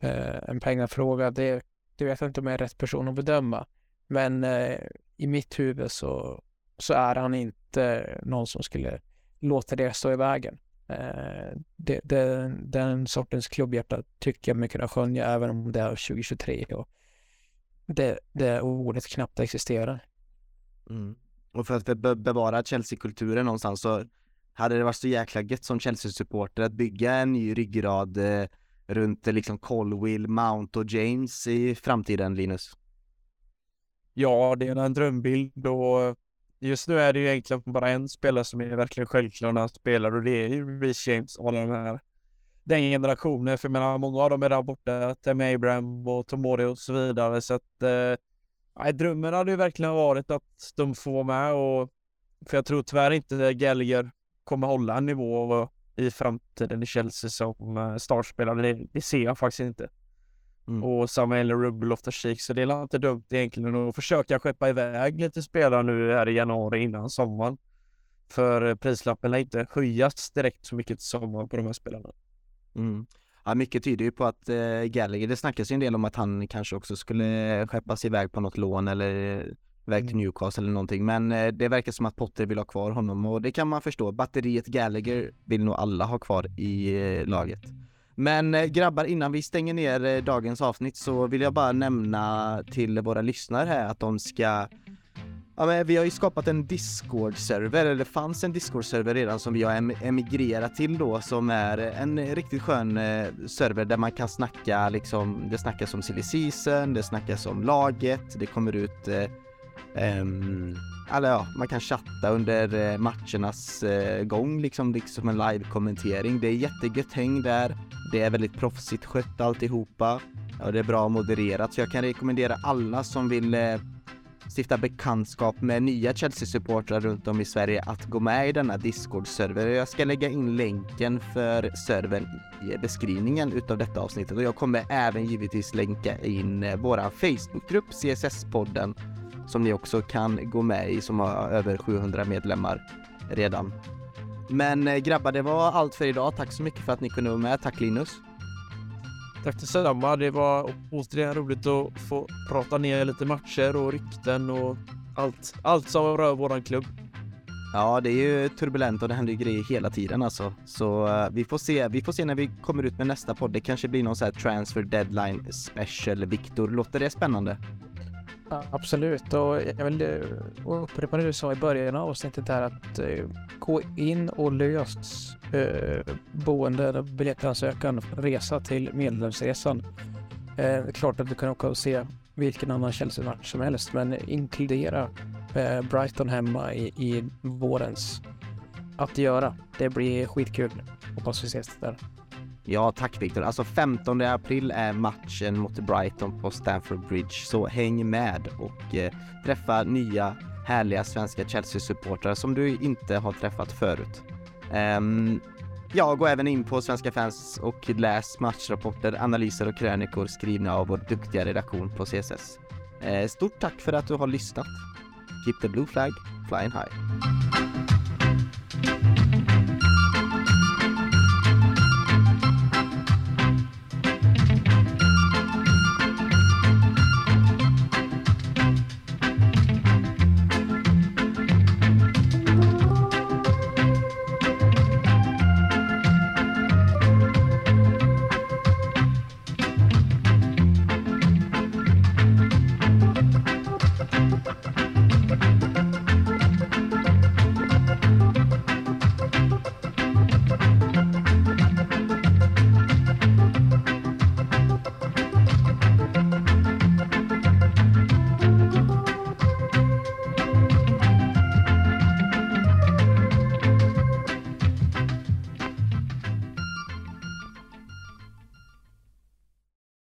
eh, eh en pengafråga, det, det vet jag inte om jag är rätt person att bedöma. Men eh, i mitt huvud så, så är han inte någon som skulle låta det stå i vägen. Eh, det, det, den sortens klubbhjärta tycker jag mig kunna skönja även om det är 2023 och det, det ordet knappt existerar. Mm. Och för att be bevara Chelsea-kulturen någonstans så hade det varit så jäkla gött som Chelsea-supporter att bygga en ny ryggrad eh, runt eh, liksom Colwill, Mount och James i framtiden, Linus? Ja, det är en drömbild och just nu är det ju egentligen bara en spelare som är verkligen självklar när han spelar och det är ju Reece James och alla de här den generationen. För jag menar, många av dem är där borta, Tammy Abraham och Tomori och så vidare. Så att eh, drömmen hade ju verkligen varit att de får vara med och för jag tror tyvärr inte Gallagher kommer hålla en nivå i framtiden i Chelsea som eh, startspelare. Det, det ser jag faktiskt inte. Mm. Och Samuel Rubel of the Sheik. Så det är inte dumt egentligen att försöka skeppa iväg lite spelare nu här i januari innan sommaren. För prislappen lär inte höjas direkt så mycket till sommaren på de här spelarna. Mm. Ja, mycket tyder ju på att eh, Gallagher, det snackas ju en del om att han kanske också skulle skeppas iväg på något lån eller iväg till mm. Newcastle eller någonting. Men eh, det verkar som att Potter vill ha kvar honom och det kan man förstå. Batteriet Gallagher vill nog alla ha kvar i eh, laget. Men eh, grabbar, innan vi stänger ner eh, dagens avsnitt så vill jag bara nämna till våra lyssnare här att de ska Ja, men vi har ju skapat en Discord-server, eller det fanns en Discord-server redan som vi har emigrerat till då, som är en riktigt skön eh, server där man kan snacka liksom, det snackas om silly season, det snackas om laget, det kommer ut eh, um, eller ja, man kan chatta under eh, matchernas uh, gång liksom, liksom en live-kommentering. Det är jättegött häng där. Det är väldigt proffsigt skött alltihopa och det är bra modererat så jag kan rekommendera alla som vill uh, stifta bekantskap med nya Chelsea-supportrar runt om i Sverige att gå med i denna Discord-server. Jag ska lägga in länken för servern i beskrivningen utav detta avsnittet och jag kommer även givetvis länka in eh, våra Facebookgrupp CSS-podden som ni också kan gå med i som har över 700 medlemmar redan. Men eh, grabbar, det var allt för idag. Tack så mycket för att ni kunde vara med. Tack Linus. Tack detsamma. Det var återigen roligt att få prata ner lite matcher och rykten och allt, allt som rör våran klubb. Ja, det är ju turbulent och det händer ju grejer hela tiden alltså. Så uh, vi får se. Vi får se när vi kommer ut med nästa podd. Det kanske blir någon sån här transfer deadline special. Viktor, låter det spännande? Absolut, och jag vill eh, upprepa det du sa i början av avsnittet där att eh, gå in och lös eh, boende boende, biljettansökan, resa till medlemsresan. Klart att du kan åka och se vilken annan Chelsea-match som helst, men inkludera Brighton hemma i, i vårens att göra. Det blir skitkul. Hoppas vi ses där. Ja, tack Viktor. Alltså 15 april är matchen mot Brighton på Stamford Bridge, så häng med och eh, träffa nya härliga svenska Chelsea-supportrar som du inte har träffat förut. Um, ja, gå även in på Svenska fans och läs matchrapporter, analyser och krönikor skrivna av vår duktiga redaktion på CSS. Eh, stort tack för att du har lyssnat. Keep the blue flag flying high.